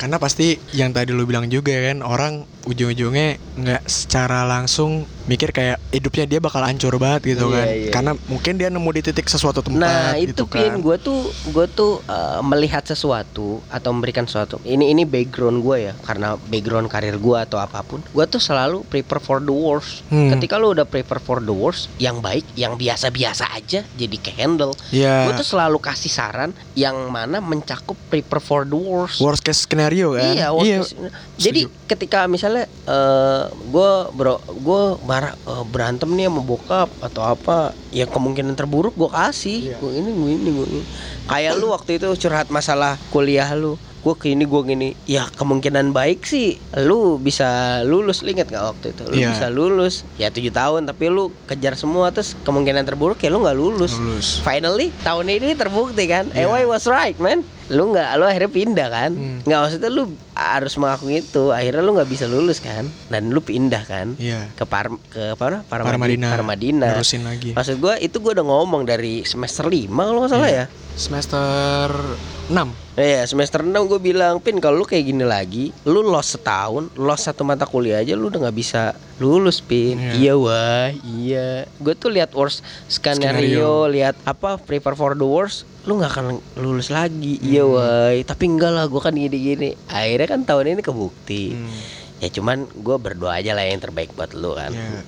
karena pasti yang tadi lu bilang juga kan orang ujung-ujungnya nggak secara langsung mikir kayak hidupnya dia bakal hancur banget gitu Iya, kan iya. karena mungkin dia nemu di titik sesuatu tempat Nah itu gitu kan gue tuh gue tuh uh, melihat sesuatu atau memberikan sesuatu. Ini ini background gue ya karena background karir gue atau apa pun. Gue tuh selalu prepare for the worst. Hmm. Ketika lu udah prepare for the worst, yang baik, yang biasa-biasa aja jadi ke handle. ya Gue tuh selalu kasih saran yang mana mencakup prepare for the worst. worst case scenario kan Iya, worst case scenario. Jadi ketika misalnya eh gue bro, gue marah eh, berantem nih sama bokap atau apa, ya kemungkinan terburuk gue kasih. Iya. Gue ini, gue ini, gue ini. Kayak lu waktu itu curhat masalah kuliah lu. Gue gini, gue gini. Ya kemungkinan baik sih, lu bisa lulus. Lu inget gak waktu itu? Lu Iya. bisa lulus. Ya tujuh tahun, tapi lu kejar semua terus kemungkinan terburuk ya lu nggak lulus. lulus Finally tahun ini terbukti kan Iya. EY was right man Lu nggak lu akhirnya pindah kan Hmm. nggak maksudnya lu harus mengakui itu Akhirnya lu nggak bisa lulus kan Dan lu pindah kan iya Ke par ke apa Parmadina Parmadina Nerusin lagi Maksud gua itu gua udah ngomong dari semester 5 kalau nggak salah Iya. ya semester 6 Iya semester 6 gue bilang Pin kalau lu kayak gini lagi Lu lost setahun Lost satu mata kuliah aja Lu udah nggak bisa lulus Pin. Iya. Iya wah Iya. Gue tuh lihat worst skenario, Lihat apa Prepare for the worst Lu nggak akan lulus lagi. Iya Hmm. wah Tapi enggak lah Gue kan gini-gini. Akhirnya kan tahun ini kebukti. Hmm, Ya cuman gue berdoa aja lah yang terbaik buat lu kan. Ya.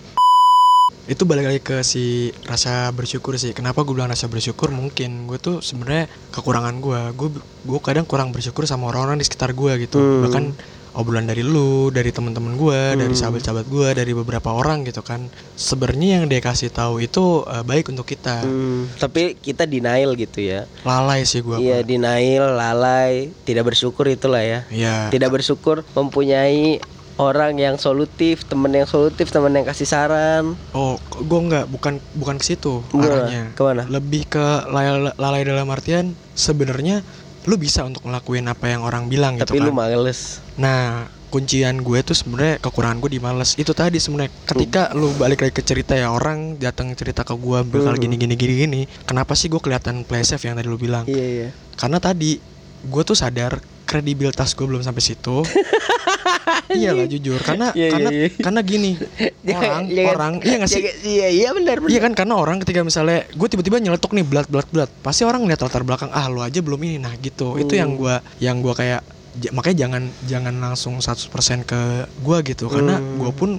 Itu balik lagi ke si rasa bersyukur sih. Kenapa gue bilang rasa bersyukur? Mungkin gue tuh sebenarnya kekurangan gue gue gue kadang kurang bersyukur sama orang-orang di sekitar gue gitu. Hmm. bahkan obrolan dari lu dari teman-teman gue dari Hmm. sahabat-sahabat gue dari beberapa orang gitu kan. Sebenarnya yang dia kasih tahu itu eh, baik untuk kita. Hmm, Tapi kita denial gitu ya. Lalai sih gue Iya denial, lalai Tidak bersyukur itulah ya. Iya. tidak bersyukur mempunyai orang yang solutif, temen yang solutif, temen yang kasih saran. Oh, gue nggak, bukan bukan ke situ arahnya. Ke mana? Lebih ke lalai, lalai dalam artian sebenarnya lu bisa untuk ngelakuin apa yang orang bilang gitu Tapi kan. lu males. Nah, kuncian gue tuh sebenarnya kekurangan gue di males. Itu tadi sebenarnya ketika lu balik lagi ke cerita ya orang datang cerita ke gue bakal Hmm. gini gini gini gini. Kenapa sih gue kelihatan play safe yang tadi lu bilang? Iya iya. Karena tadi gue tuh sadar kredibilitas gue belum sampai situ. Iyalah jujur karena Iya, iya, karena iya. karena gini orang orang iya nggak sih Iya iya benar benar. Iya kan karena orang ketika misalnya gue tiba-tiba nyeletuk nih belat belat belat pasti orang ngeliat latar belakang ah lu aja belum ini nah gitu itu yang Hmm. gua yang gua kayak makanya jangan jangan langsung 100% ke gua gitu karena Hmm. gua pun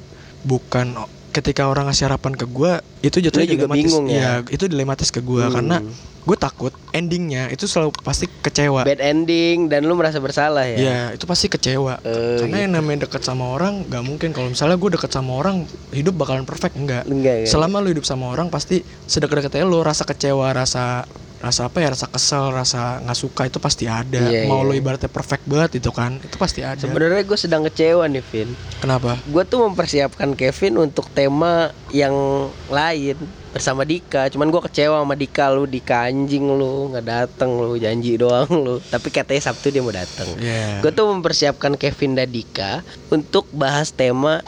bukan ketika orang ngasih harapan ke gue itu jatuhnya juga dilematis. bingung ya? Iya, itu dilematis ke gue Hmm. karena gue takut endingnya itu selalu pasti kecewa. Bad ending dan lu merasa bersalah ya. Iya, itu pasti kecewa. Eh, Karena yang namanya deket sama orang nggak mungkin kalau misalnya gue deket sama orang hidup bakalan perfect enggak. Enggak, enggak. Selama lu hidup sama orang pasti sedekat-dekatnya lu rasa kecewa, rasa rasa apa ya, rasa kesel, rasa nggak suka itu pasti ada. Iya, Mau iya. lu ibaratnya perfect banget itu kan, itu pasti ada. Sebenarnya gue sedang kecewa nih, Vin. Kenapa? Gue tuh mempersiapkan Kevin untuk tema yang lain bersama Dika. Cuman gue kecewa sama Dika lu, Dika anjing lu, nggak dateng lu, janji doang lu. Tapi katanya Sabtu dia mau dateng. Iya. Gue tuh mempersiapkan Kevin dan Dika untuk bahas tema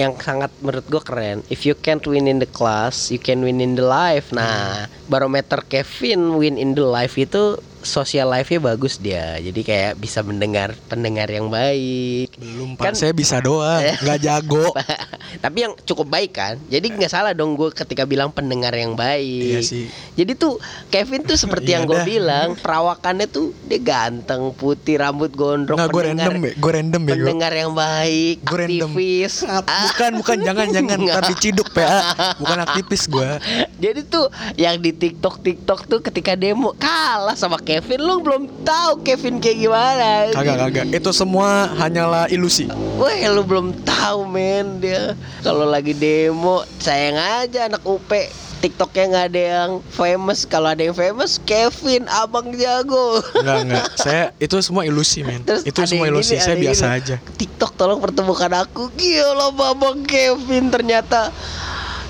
yang sangat menurut gue keren. If you can't win in the class, you can win in the life. Nah, barometer Kevin win in the life itu social life-nya bagus dia. Jadi kayak bisa mendengar pendengar yang baik. Belum Kan- saya bisa doang, nggak jago. Tapi yang cukup baik kan. Jadi nggak salah dong gue ketika bilang pendengar yang baik. Iya sih. Jadi tuh Kevin tuh seperti Iya yang gue bilang, perawakannya tuh dia ganteng, putih, rambut gondrong, Nggak gue random, be. gue random bego. pendengar yang baik, random. aktivis. Ah, Ah, Bukan, bukan, jangan, jangan, ntar diciduk PA. Bukan aktivis gue. Jadi tuh yang di TikTok TikTok tuh ketika demo kalah sama Kevin, lu belum tahu Kevin kayak gimana. Kagak, kagak. Itu semua hanyalah ilusi. Wah, lu belum tahu men dia. Kalau lagi demo, sayang aja anak UP. TikToknya nggak ada yang famous. Kalau ada yang famous, Kevin, abang jago. Enggak, enggak. Saya itu semua ilusi, men. Terus Itu semua ilusi. Saya biasa gini. aja. TikTok tolong pertemukan aku. Gila babang Kevin ternyata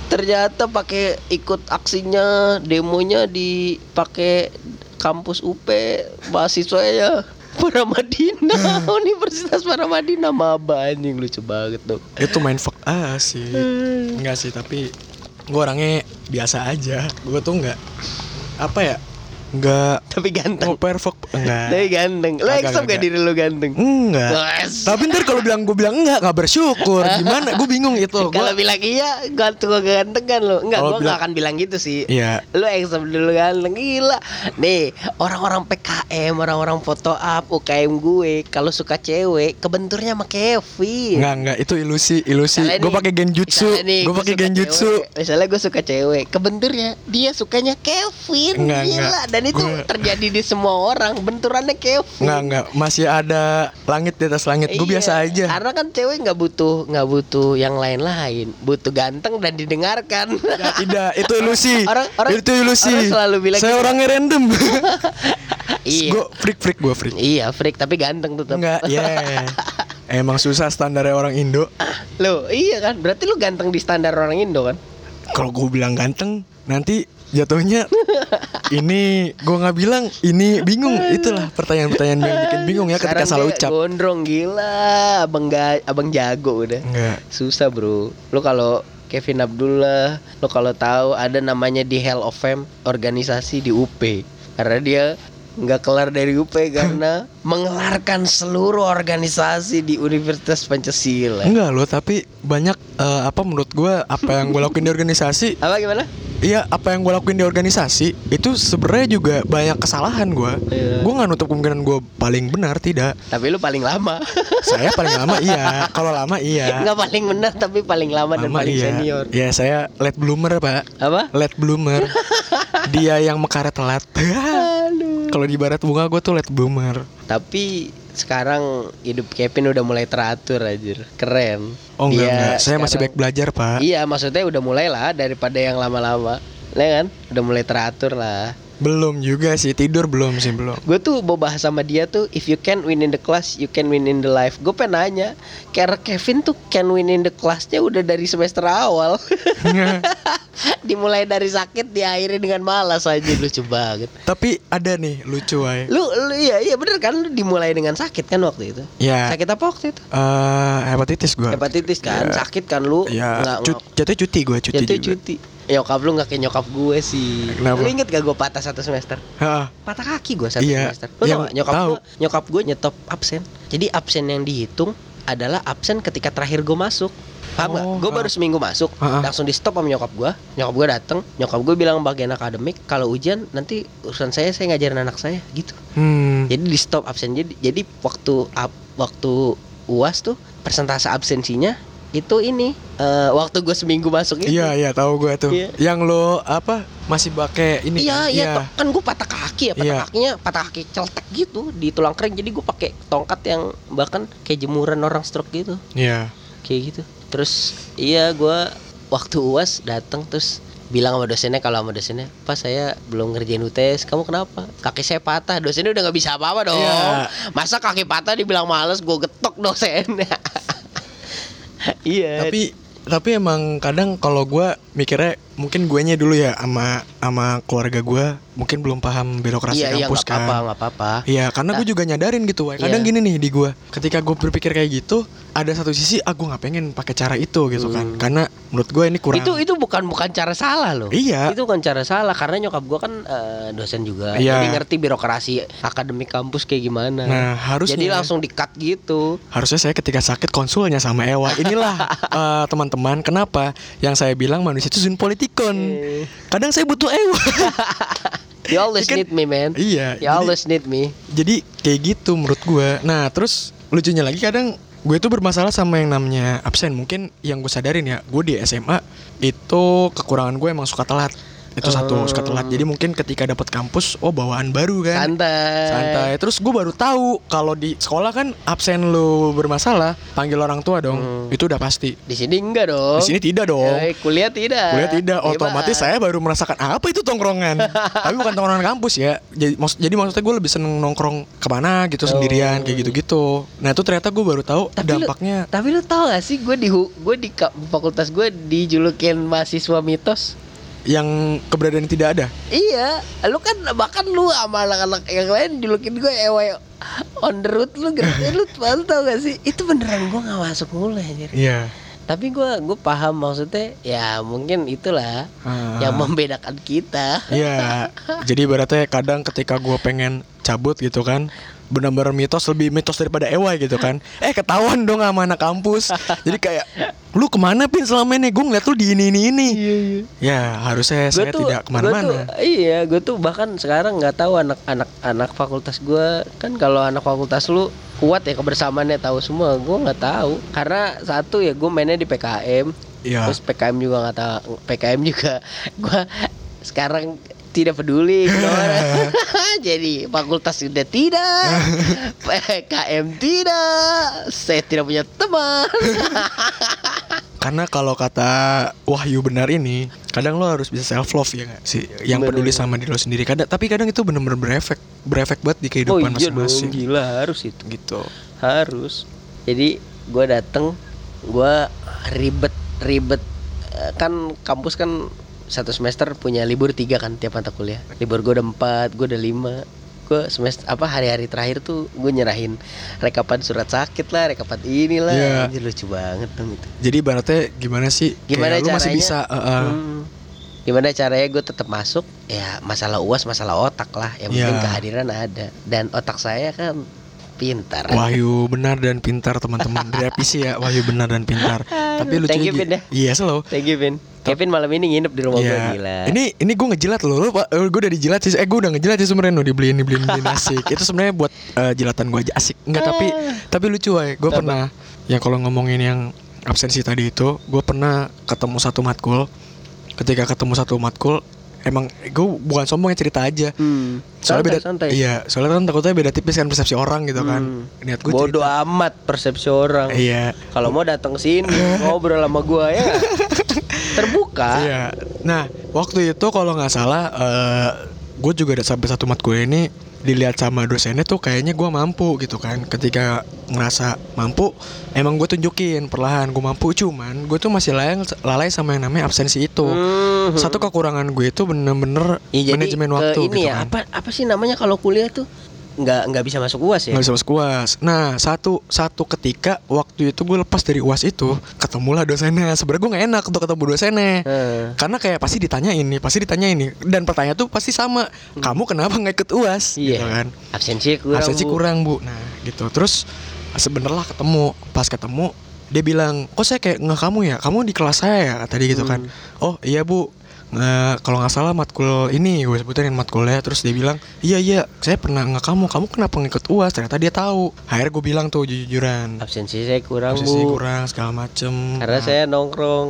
ternyata pakai ikut aksinya demonya dipakai kampus UP mahasiswanya Paramadina Universitas Paramadina maba anjing lucu banget tuh Itu main fuck ah sih. Enggak sih, tapi gue orangnya biasa aja. Gue tuh enggak apa ya? Enggak tapi ganteng mau perfect enggak. tapi ganteng lo accept gak diri lo ganteng Enggak. Wes. Tapi ntar kalau bilang gue bilang enggak, enggak bersyukur. Gimana? Gue bingung itu. kalau bilang iya ganteng gak ganteng kan lo enggak gue bilang- gak akan bilang gitu sih Iya. lu accept dulu ganteng gila nih orang-orang PKM orang-orang foto up UKM gue kalau suka cewek kebenturnya sama Kevin Enggak, enggak. Itu ilusi, ilusi. Gue pakai genjutsu. Gue gua pakai genjutsu. cewek. misalnya gue suka cewek kebenturnya dia sukanya Kevin Enggak, gila enggak. Dan itu Gua- terjadi di semua orang benturannya Kevin Enggak, enggak. Masih ada langit di atas langit. Gue Iya, biasa aja. Karena kan cewek nggak butuh nggak butuh yang lain-lain, butuh ganteng dan didengarkan. Ya, tidak, itu ilusi. Orang- orang- itu ilusi. orang selalu bilang Saya gitu. orangnya random. iya. Gue freak freak gue freak. Iya, freak tapi ganteng tetap. Enggak, ya. Emang susah standarnya orang Indo. Lo, iya kan? Berarti lu ganteng di standar orang Indo kan? Kalau gue bilang ganteng, nanti jatuhnya ini gue nggak bilang ini bingung itulah pertanyaan-pertanyaan yang bikin bingung ya ketika Sekarang salah ucap Gondrong gila, abang ga, abang jago udah. enggak Susah, Bro. Lu kalau Kevin Abdullah, lu kalau tahu ada namanya di Hell of Fame organisasi di UP. Karena dia nggak kelar dari UP karena mengelarkan seluruh organisasi di Universitas Pancasila. enggak loh tapi banyak eh, apa menurut gue apa yang gue lakuin di organisasi Apa gimana? Iya, apa yang gue lakuin di organisasi itu sebenarnya juga banyak kesalahan gue. Iya. Gue nggak nutup kemungkinan gue paling benar tidak. Tapi lu paling lama. Saya paling lama iya. Kalau lama iya. Nggak paling benar tapi paling lama, dan Lama paling iya. senior. Ya saya late bloomer pak. Apa? Late bloomer. Dia yang mekaret telat. Kalau di barat bunga gue tuh late bloomer. Tapi sekarang hidup Kevin udah mulai teratur anjir. Keren. Oh enggak Dia enggak. Saya masih sekarang- baik belajar pak. Iya, maksudnya udah mulai lah daripada yang lama-lama. Ya kan? Udah mulai teratur lah. Belum juga sih tidur belum sih belum. Gue tuh mau bahas sama dia tuh If you can win in the class You can win in the life. Gue pengen nanya Kevin tuh Can win in the classnya Udah dari semester awal. Dimulai dari sakit Diakhiri dengan malas aja Lucu banget. Tapi ada nih lucu ay. Lu, lu iya iya bener kan? Lu dimulai dengan sakit kan waktu itu? Ya. Sakit apa waktu itu? eh hepatitis gue. Hepatitis kan Sakit kan lu? Ya, cut, jatuhnya cuti gue cuti Jatuh cuti Nyokap lu gak kayak nyokap gue sih Kenapa? Lu inget gak gue patah satu semester? Patah kaki gue satu Iya, semester. Lu tau gak? Nyokap tahu. gue, nyokap gue nyetop absen. Jadi absen yang dihitung adalah absen ketika terakhir gue masuk. Paham gak? Oh, Gue baru seminggu masuk, Ha, ha. langsung di stop sama nyokap gue. Nyokap gue dateng, nyokap gue bilang bagian akademik kalau ujian nanti urusan saya saya ngajarin anak saya gitu. hmm. Jadi di stop absen. Jadi jadi waktu ab- waktu uas tuh persentase absensinya itu ini eh, waktu gue seminggu masuk itu. Iya iya tahu gue tuh. Iya. Yang lo apa masih pakai ini Iya kan? iya to- kan gue patah kaki ya patah Iya. kakinya patah kaki celtek gitu di tulang kering jadi gue pakai tongkat yang bahkan kayak jemuran orang stroke gitu Iya. kayak gitu terus iya gue waktu uas datang terus bilang sama dosennya kalau sama dosennya pas saya belum ngerjain UTS kamu kenapa kaki saya patah dosennya udah nggak bisa apa-apa dong Iya. masa kaki patah dibilang males gue getok dosennya iya. Tapi tapi emang kadang kalau gue mikirnya mungkin guenya dulu ya sama sama keluarga gue mungkin belum paham birokrasi iya iya kampus apa-apa kan. nggak apa-apa Iya, karena gue juga nyadarin gitu, Wai. Kadang Iya. gini nih di gue, ketika gue berpikir kayak gitu, ada satu sisi, ah gue nggak pengen pakai cara itu gitu kan, Hmm. karena menurut gue ini kurang. itu itu bukan bukan cara salah loh Iya. itu bukan cara salah karena nyokap gua kan eh, dosen juga Iya. jadi ngerti birokrasi akademik kampus kayak gimana Nah harusnya jadi langsung di cut gitu harusnya saya ketika sakit konsulnya sama Ewa. Inilah eh, teman-teman, kenapa yang saya bilang manusia itu zin politikon. Eh. Kadang saya butuh Ewa. you always Kan- need me man iya. you jadi- always need me jadi kayak gitu menurut gue nah terus lucunya lagi kadang gue itu bermasalah sama yang namanya absen mungkin yang gue sadarin ya gue di SMA itu kekurangan gue emang suka telat itu satu suka telat jadi mungkin ketika dapat kampus oh bawaan baru kan santai santai terus gue baru tahu kalau di sekolah kan absen lu bermasalah panggil orang tua dong Hmm. itu udah pasti di sini enggak dong di sini tidak dong Eh, kuliah tidak Kuliah tidak, otomatis Bebas. saya baru merasakan apa itu tongkrongan. Tapi bukan tongkrongan kampus ya. Jadi, maksud, jadi maksudnya gue lebih seneng nongkrong ke mana gitu Oh. sendirian kayak gitu-gitu. Nah itu ternyata gue baru tahu Tapi lu- dampaknya. tapi lu tau gak sih gue di gue di fakultas gue dijulukin mahasiswa mitos yang keberadaan tidak ada. Iya, lu kan bahkan lu sama anak-anak yang lain julukin gue ewe on the road lu gitu. lu tau gak sih? Itu beneran gue gak masuk mulai anjir. Iya. Tapi gue gue paham maksudnya ya mungkin itulah Ah. yang membedakan kita. Iya. Jadi ibaratnya kadang ketika gue pengen cabut gitu kan benar-benar mitos lebih mitos daripada Ewa gitu kan. Eh ketahuan dong sama anak kampus. Jadi kayak lu ke mana pin selama ini? Gue ngeliat lu di ini. Ini ini ya harusnya Gue saya tidak gua ke mana-mana tuh- iya, gue tuh bahkan sekarang nggak tahu anak-anak anak fakultas gue kan kalau anak fakultas lu kuat ya kebersamaannya tahu semua. Gue nggak tahu. Karena satu ya gue mainnya di PKM. Iya. Terus PKM juga nggak tahu PKM juga. Gue sekarang tidak peduli. Jadi fakultas sudah tidak, PKM tidak, saya tidak punya teman. Karena kalau kata Wahyu benar ini, kadang lo harus bisa self love ya nggak sih? Yang Bener. peduli sama diri lo sendiri. Kadang, tapi kadang itu benar-benar berefek, berefek banget di oh kehidupan iya dong, masing-masing. gila harus itu. Gitu. harus jadi gue dateng gue ribet ribet Eh, kan kampus kan satu semester punya libur tiga kan tiap mata kuliah libur gue udah empat gue udah lima gue semester apa hari-hari terakhir tuh gue nyerahin rekapan surat sakit lah rekapan inilah Iya. Anjir, lucu banget dong itu Jadi ibaratnya gimana sih? Gimana Kayak lu masih caranya? bisa. uh, uh, Hmm. gimana caranya gue tetap masuk ya masalah uas masalah otak lah yang penting Iya. kehadiran ada dan otak saya kan pintar Wahyu benar dan pintar teman-teman. Direvisi ya Wahyu benar dan pintar. Tapi lucu Thank you, Vin, ya. Iya selalu. Thank you Vin Kevin malam ini nginep di rumah gue Iya. gila Ini ini gue ngejilat loh. Pak, eh, gue udah dijilat sih. Eh gue udah ngejilat sih sebenarnya no dibeliin dibeliin dibeliin asik. Itu sebenarnya buat eh, jilatan gue aja asik. Enggak tapi tapi lucu wae. Gue pernah yang kalau ngomongin yang absensi tadi itu, gue pernah ketemu satu matkul. Ketika ketemu satu matkul, emang gue bukan sombong ya cerita aja. Hmm. Soalnya beda santai. Iya, soalnya kan takutnya beda tipis kan persepsi orang gitu kan. Hmm. Niat gue Bodoh amat persepsi orang. Iya. Kalau mau datang sini ngobrol sama gua ya. Terbuka. Iya. Nah, waktu itu kalau nggak salah, eh gue juga ada sampai satu matkul ini dilihat sama dosennya tuh kayaknya gue mampu gitu kan. Ketika ngerasa mampu, emang gue tunjukin perlahan gue mampu. Cuman gue tuh masih lalai, lalai sama yang namanya absensi itu. Hmm. Satu kekurangan gue itu bener-bener Ya, manajemen ke waktu ini gitu ya kan. apa apa sih namanya kalau kuliah tuh nggak nggak bisa masuk uas ya? Nggak bisa masuk uas. Nah satu satu ketika waktu itu gue lepas dari uas itu ketemulah dosennya. Sebenarnya gue nggak enak untuk ketemu dosennya. Heeh. Karena kayak pasti ditanya ini, pasti ditanya ini, dan pertanyaan tuh pasti sama. Kamu kenapa nggak ikut uas? Hmm. Iya. Gitu kan? Absensi kurang. Absensi Bu. kurang bu. Nah gitu. Terus sebenarnya ketemu, pas ketemu dia bilang, kok saya kayak nggak kamu ya? Kamu di kelas saya ya? Tadi gitu kan? Hmm. Oh iya bu. Eh, kalau nggak salah matkul ini gue sebutin matkulnya terus dia bilang iya iya saya pernah nggak kamu kamu kenapa ngikut uas? Ternyata dia tahu. Akhirnya gue bilang tuh jujur-jujuran absensi saya kurang posisi bu. kurang segala macem. Karena Nah, saya nongkrong.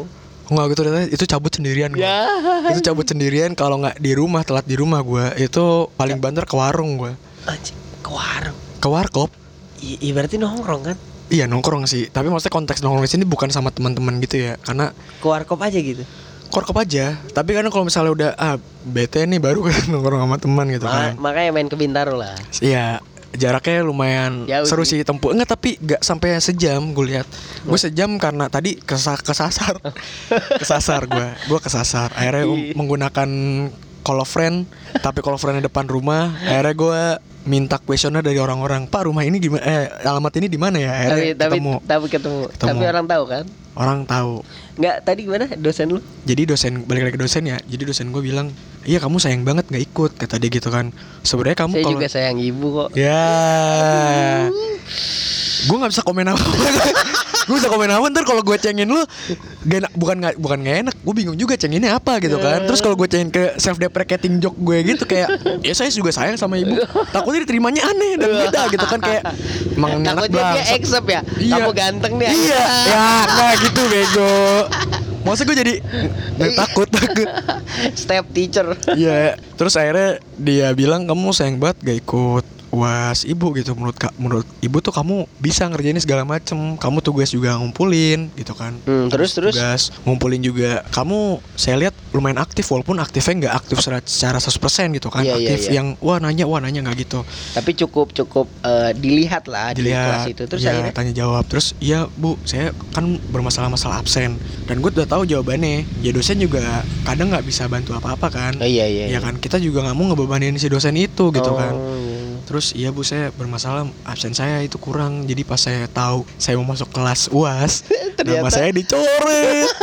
Nggak gitu ternyata itu cabut sendirian gue ya. Itu cabut sendirian kalau nggak di rumah telat di rumah gue itu paling banter ke warung gue anjing ke warung? Ke warkop. I, i- berarti nongkrong kan? Iya nongkrong sih. Tapi maksudnya konteks nongkrong di sini bukan sama teman-teman gitu ya karena ke warkop aja gitu korkop aja. Tapi kadang kalau misalnya udah ah bete nih baru kan nongkrong sama teman gitu Ma- kan. makanya main ke Bintaro lah. Iya jaraknya lumayan Jauh seru sih. tempuh. Enggak tapi nggak sampai sejam gue lihat. Gue sejam karena tadi kesa kesasar. Kesasar gue gue kesasar. Akhirnya Ih. menggunakan call friend tapi call a friend depan rumah. Akhirnya gue minta kuesioner dari orang-orang pak rumah ini gimana eh alamat ini di mana ya? Tapi akhirnya tapi ketemu. tapi ketemu. Ketemu. tapi orang tahu kan orang tahu nggak tadi gimana dosen lu jadi dosen balik lagi ke dosen ya jadi dosen gue bilang iya kamu sayang banget nggak ikut kata dia gitu kan sebenarnya kamu saya kalau juga sayang ibu kok Ya. gue nggak bisa komen apa. gue bisa komen apa ntar kalau gue cengin lu gak enak, bukan nggak bukan nggak enak. Gue bingung juga cenginnya apa gitu kan. Terus kalau gue cengin ke self deprecating joke gue gitu kayak ya saya juga sayang sama ibu. Takutnya diterimanya aneh dan beda gitu kan kayak emang takutnya dia accept ya Iya. kamu ganteng nih Iya, ya nggak gitu bego. Maksudnya gue jadi nggak takut takut. step teacher Iya, terus akhirnya dia bilang kamu sayang banget gak ikut was ibu gitu. Menurut kak menurut ibu tuh kamu bisa ngerjain segala macem. Kamu tugas juga ngumpulin gitu kan. Hmm, terus terus? Tugas ngumpulin juga. Kamu saya lihat lumayan aktif walaupun aktifnya nggak aktif secara, secara 100% gitu kan. Iya, iya, aktif iya. yang wah nanya wah nanya nggak gitu. Tapi cukup cukup eh, dilihat lah di kelas dilihat itu. Terus ya, akhirnya? tanya jawab. Terus iya bu saya kan bermasalah masalah absen. Dan gue udah tahu jawabannya. Ya dosen juga kadang nggak bisa bantu apa apa kan. Oh, iya iya ya kan kita juga nggak mau ngebebanin si dosen itu gitu Oh, kan. iya. Terus iya bu saya bermasalah absen saya itu kurang. Jadi pas saya tahu saya mau masuk kelas uas nama Ternyata- saya dicoret.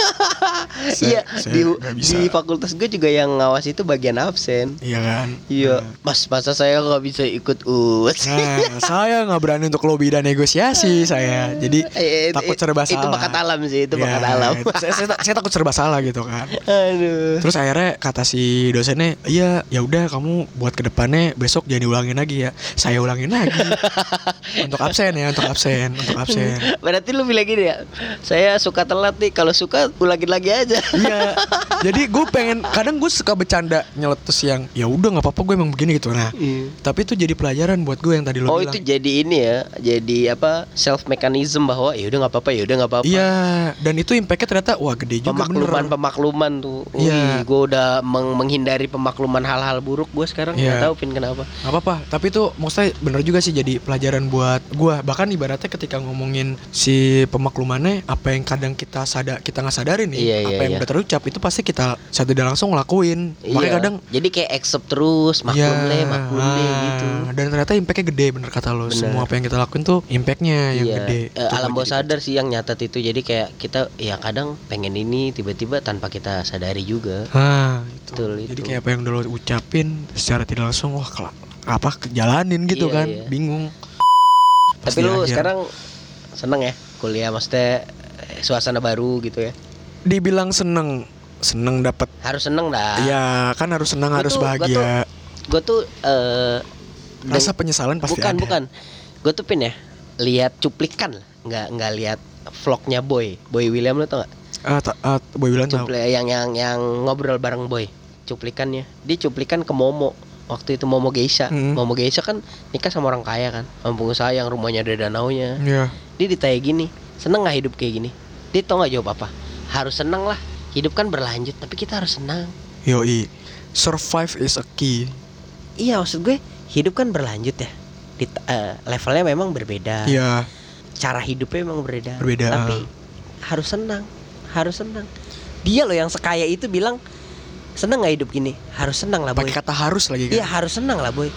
Iya di di fakultas gue juga yang ngawas itu bagian absen. Iya kan? Iya mas masa saya nggak bisa ikut us nah saya nggak berani untuk lobby dan negosiasi saya. Jadi Eh, takut eh, serba itu salah. bakat alam sih itu Ya, bakat alam. itu saya, saya, saya takut serba salah gitu kan. Aduh. Terus akhirnya kata si dosennya, iya ya udah kamu buat ke depannya besok jangan diulangin lagi ya. Saya ulangin lagi untuk absen ya, untuk absen, untuk absen. berarti lu bilang gini ya saya suka telat nih kalau suka ulangin lagi aja Iya. Jadi gue pengen, kadang gue suka bercanda nyeletus yang ya udah nggak apa-apa gue emang begini gitu. Nah, tapi itu jadi pelajaran buat gue yang tadi lo oh bilang. itu jadi ini ya jadi apa self mechanism bahwa ya udah nggak apa-apa ya udah nggak apa-apa Iya, dan itu impactnya ternyata wah gede juga pemakluman bener. pemakluman tuh Iya. gue udah meng- menghindari pemakluman hal-hal buruk gue sekarang nggak Iya. tahu pin kenapa Gak apa-apa, tapi itu maksudnya bener juga sih jadi pelajaran buat gua. Bahkan ibaratnya ketika ngomongin si pemaklumannya, apa yang kadang kita sadar kita nggak sadarin nih, Iya, apa iya, yang iya. udah terucap itu pasti kita sadar dan langsung ngelakuin. Makanya Iya. kadang jadi kayak accept terus maklum Iya, le maklum le ah, gitu Dan ternyata impactnya gede bener kata lo. Bener. Semua apa yang kita lakuin tuh impactnya yang Iya, gede. Coba alam bawah sadar sih yang nyatet itu jadi kayak kita ya kadang pengen ini tiba-tiba tanpa kita sadari juga Ah, itu. Betul, Jadi itu. kayak apa yang udah lo ucapin secara tidak langsung wah kelak apa kejalanin gitu Iya, kan, iya. bingung. Pas tapi lu akhir. sekarang seneng ya kuliah? Maksudnya eh, suasana baru gitu ya? Dibilang seneng, seneng dapat harus seneng dah. Ya kan harus senang Gua harus tuh- gua bahagia. gue tuh eh, Rasa deng- penyesalan pasti bukan ada. bukan. Gue tuh pin ya lihat cuplikan nggak nggak lihat vlognya boy. Boy William lo tau gak Ah, ta- ah, Boy tahu. Cupli- yang yang yang ngobrol bareng boy. Cuplikannya. Dia cuplikan ke Momo waktu itu Momo Geisha Mm. Momo Geisha kan nikah sama orang kaya kan sama pengusaha yang rumahnya ada danaunya Iya. dia ditanya gini seneng nggak hidup kayak gini dia tau nggak jawab apa harus seneng lah hidup kan berlanjut tapi kita harus senang Yoi. Survive is a key. iya maksud gue hidup kan berlanjut ya di eh, levelnya memang berbeda Iya. cara hidupnya memang berbeda Berbeda. tapi harus senang harus senang dia loh yang sekaya itu bilang seneng nggak hidup gini harus senang lah boy kata harus lagi Iya kan. harus senang lah boy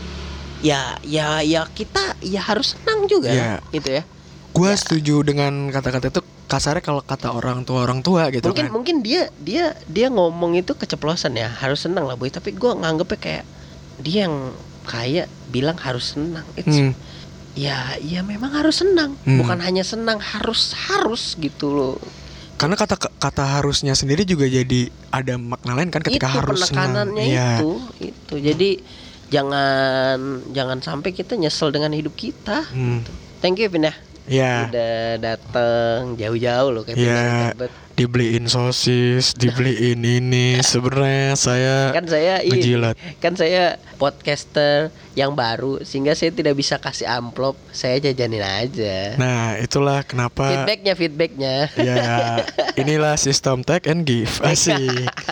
ya ya ya kita ya harus senang juga Iya. gitu ya Gua Ya. setuju dengan kata-kata itu kasarnya kalau kata orang tua orang tua gitu mungkin kan. mungkin dia dia dia ngomong itu keceplosan ya harus senang lah boy tapi gua nganggepnya kayak dia yang kaya bilang harus senang It's- Hmm. ya ya memang harus senang Hmm. bukan hanya senang harus harus gitu loh karena kata kata harusnya sendiri juga jadi ada makna lain kan ketika itu harus penekanannya Iya. itu itu jadi jangan jangan sampai kita nyesel dengan hidup kita Hmm. thank you Vin ya Iya. udah dateng jauh-jauh loh kayak. Tebet. Dibeliin sosis, dibeliin ini. Sebenarnya saya kan saya ngejilat. kan saya podcaster yang baru sehingga saya tidak bisa kasih amplop saya jajanin aja Nah, itulah kenapa feedbacknya feedbacknya ya inilah sistem take and give. Asik.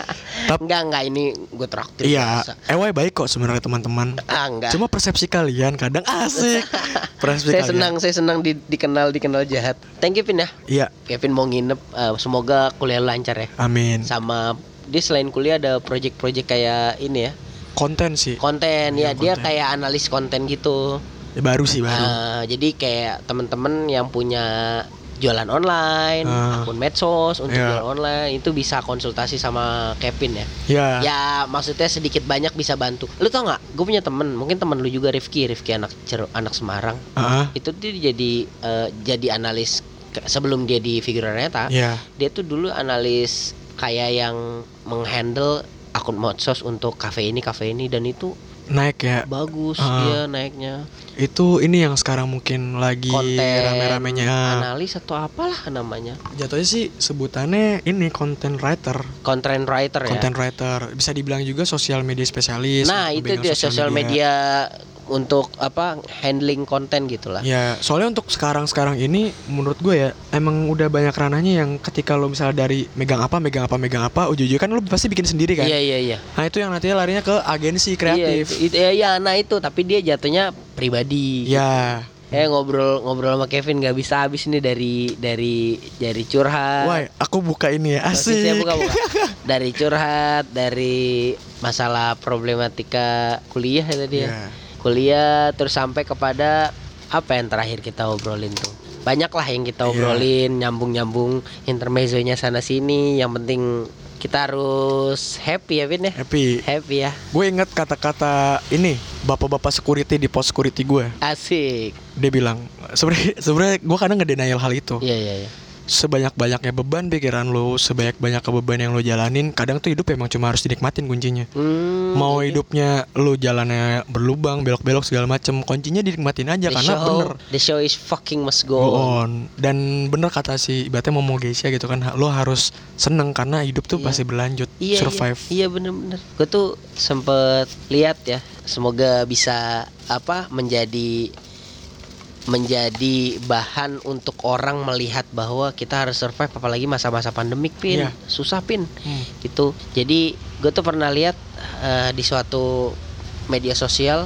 Tap- enggak enggak ini gue traktir Iya. EY baik kok sebenarnya teman-teman. ah enggak Cuma persepsi kalian kadang asik. Persepsi saya kalian. senang saya senang di, dikenal dikenal jahat thank you Vin ya Iya, Kevin mau nginep eh, semoga kuliah lancar ya amin. sama dia selain kuliah ada project-project kayak ini ya Konten sih. konten ya Iya, dia konten. kayak analis konten gitu Ya, baru sih baru. Ah, jadi kayak temen-temen yang punya jualan online Ah. akun medsos untuk Iya. jualan online itu bisa konsultasi sama Kevin ya ya. ya maksudnya sedikit banyak bisa bantu lu tau nggak gue punya temen mungkin temen lu juga Rifki Rifki anak Cer- anak Semarang Ah, itu dia jadi eh, jadi analis sebelum dia di Figuraneta ya. dia tuh dulu analis kayak yang menghandle akun medsos untuk kafe ini kafe ini dan itu Naik ya. bagus Ah. dia naiknya Itu ini yang sekarang mungkin lagi konten rame-ramenya. analis atau apalah namanya Jatuhnya sih sebutannya ini content writer. content writer ya Content writer. Bisa dibilang juga sosial media spesialis. nah itu dia sosial media. Untuk apa handling konten gitulah Ya, soalnya untuk sekarang-sekarang ini menurut gue ya emang udah banyak ranahnya yang ketika lo misalnya dari megang apa, megang apa, megang apa, ujung-ujungnya kan lo pasti bikin sendiri kan. iya iya iya Nah, itu yang nantinya larinya ke agensi kreatif. Iya, itu, itu, ya, ya, nah itu tapi dia jatuhnya pribadi Ya. eh ngobrol ngobrol sama Kevin nggak bisa habis nih dari dari dari curhat Wah, aku buka ini ya. Asik. buka, buka. dari curhat dari masalah problematika kuliah ya tadi ya Ya. Kuliah terus sampai kepada apa yang terakhir kita obrolin tuh banyak lah yang kita Iya. obrolin nyambung nyambung intermezzonya sana sini yang penting kita harus happy ya Vin ya Happy. happy ya Gue inget kata-kata ini bapak-bapak security di pos security gue. asik Dia bilang sebenarnya sebenarnya gue kadang nggak denial hal itu. iya iya iya Sebanyak-banyaknya beban pikiran lo, sebanyak-banyak beban yang lo jalanin, kadang tuh hidup emang cuma harus dinikmatin kuncinya. Hmm, Mau iya. hidupnya lo jalannya berlubang, belok-belok segala macem, kuncinya dinikmatin aja the karena show, bener the show is fucking must go, go on. on. Dan bener kata si ibaratnya Momo Geisha gitu kan, lo harus seneng karena hidup tuh Iya. pasti berlanjut, Iya, survive. Iya, iya bener-bener. Gue tuh sempet lihat ya. Semoga bisa apa menjadi menjadi bahan untuk orang melihat bahwa kita harus survive apalagi masa-masa pandemik pin Iya. susah pin Hmm. gitu jadi gue tuh pernah lihat eh, di suatu media sosial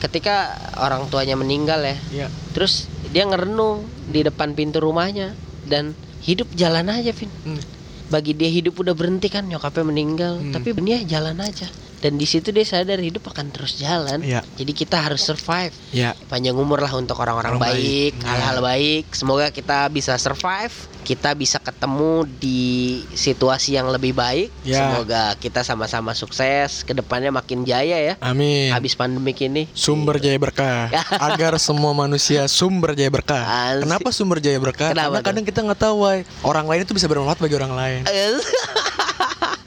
ketika orang tuanya meninggal ya Iya. terus dia ngerenung di depan pintu rumahnya dan hidup jalan aja Vin Hmm. bagi dia hidup udah berhenti kan nyokapnya meninggal Hmm. tapi dia jalan aja dan di situ dia sadar hidup akan terus jalan Iya. jadi kita harus survive Ya, panjang umur lah untuk orang-orang Orang baik, baik. hal-hal baik. Semoga kita bisa survive, kita bisa ketemu di situasi yang lebih baik. Ya. Semoga kita sama-sama sukses, ke depannya makin jaya ya. amin. Habis pandemik ini. Sumber jaya berkah agar semua manusia sumber jaya berkah. Asik. Kenapa sumber jaya berkah? Kenapa Karena tuh? kadang kita nggak tahu, why. orang lain itu bisa bermanfaat bagi orang lain.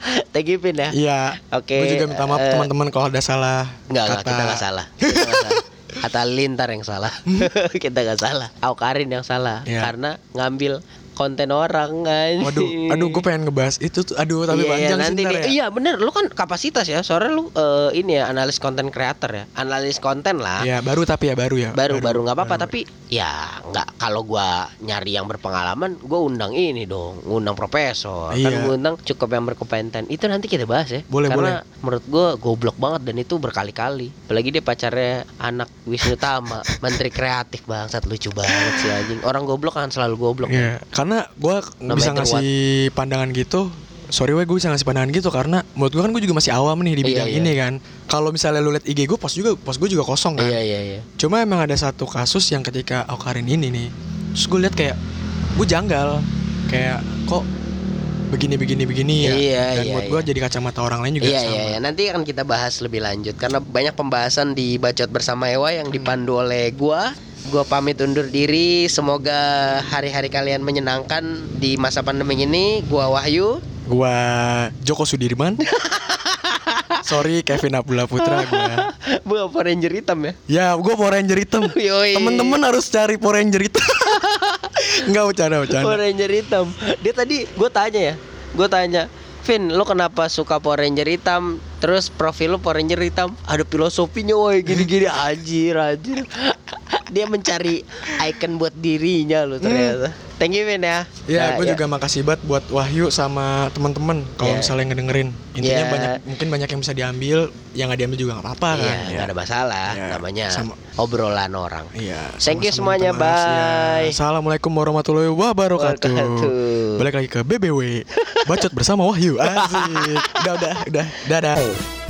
Thank you Pin ya. Iya. Oke, Gue juga minta maaf eh, teman-teman kalau ada salah. Enggak, enggak, kata. kita enggak salah. Kita nggak salah. Kata Lintar yang salah. kita enggak salah. Aukarin yang salah Iya. karena ngambil konten orang kan. Waduh, aduh gue pengen ngebahas itu tuh. Aduh, tapi iya, iya, panjang sih nanti nih. ya. Iya bener, lu kan kapasitas ya. Soalnya lu eh, ini ya analis konten creator ya, analis konten lah. Ya, baru tapi ya baru ya. Baru baru nggak apa-apa, tapi ya nggak kalau gua nyari yang berpengalaman, gua undang ini dong, undang profesor. Kan Iya. gua undang cukup yang berkompeten. Itu nanti kita bahas ya. Boleh, Karena menurut gua goblok banget dan itu berkali-kali. Apalagi dia pacarnya anak Wisnu Tama, menteri kreatif bangsat lucu banget sih anjing. Orang goblok kan selalu goblok. Iya, karena gue No bisa ngasih pandangan gitu. Sorry weh gue bisa ngasih pandangan gitu karena menurut gue kan gue juga masih awam nih di Iya, bidang iya. ini kan. Kalau misalnya lu liat IG gue, post juga post gue juga kosong kan. Iya iya iya. Cuma emang ada satu kasus yang ketika Aukarin ini nih, terus gue lihat kayak gue janggal, kayak kok begini begini begini ya. Iya, Dan iya, buat gue iya. jadi kacamata orang lain juga Iya sama. iya iya nanti akan kita bahas lebih lanjut karena banyak pembahasan di bacot bersama Ewa yang dipandu oleh gua Gua pamit undur diri. Semoga hari-hari kalian menyenangkan di masa pandemi ini. Gua Wahyu. Gua Joko Sudirman. Sorry Kevin Abdullah Putra gua. Gua Power Ranger hitam ya. Ya, gua Power Ranger hitam. Temen-temen harus cari Power Ranger hitam. Enggak bercanda, bercanda. Power Ranger hitam. Dia tadi gue tanya ya, gue tanya, Vin, lo kenapa suka Power Ranger hitam? Terus profil lo Power Ranger hitam, ada filosofinya, woi gini-gini anjir, anjir. Dia mencari icon buat dirinya lo ternyata. Thank you Vin ya. Ya, Nah, gue juga makasih banget buat Wahyu sama teman-teman kalau Ya. misalnya ngedengerin. Intinya Ya. banyak mungkin banyak yang bisa diambil, yang nggak diambil juga nggak apa-apa Iya, kan. nggak ada masalah. Ya, Namanya sama- obrolan orang. Iya. Thank you semuanya. Ya. bye. Assalamualaikum warahmatullahi wabarakatuh. Wabarakatuh. Balik lagi ke BBW. Bacot bersama Wahyu. Asik. udah, udah, udah. Dadah. Tchau!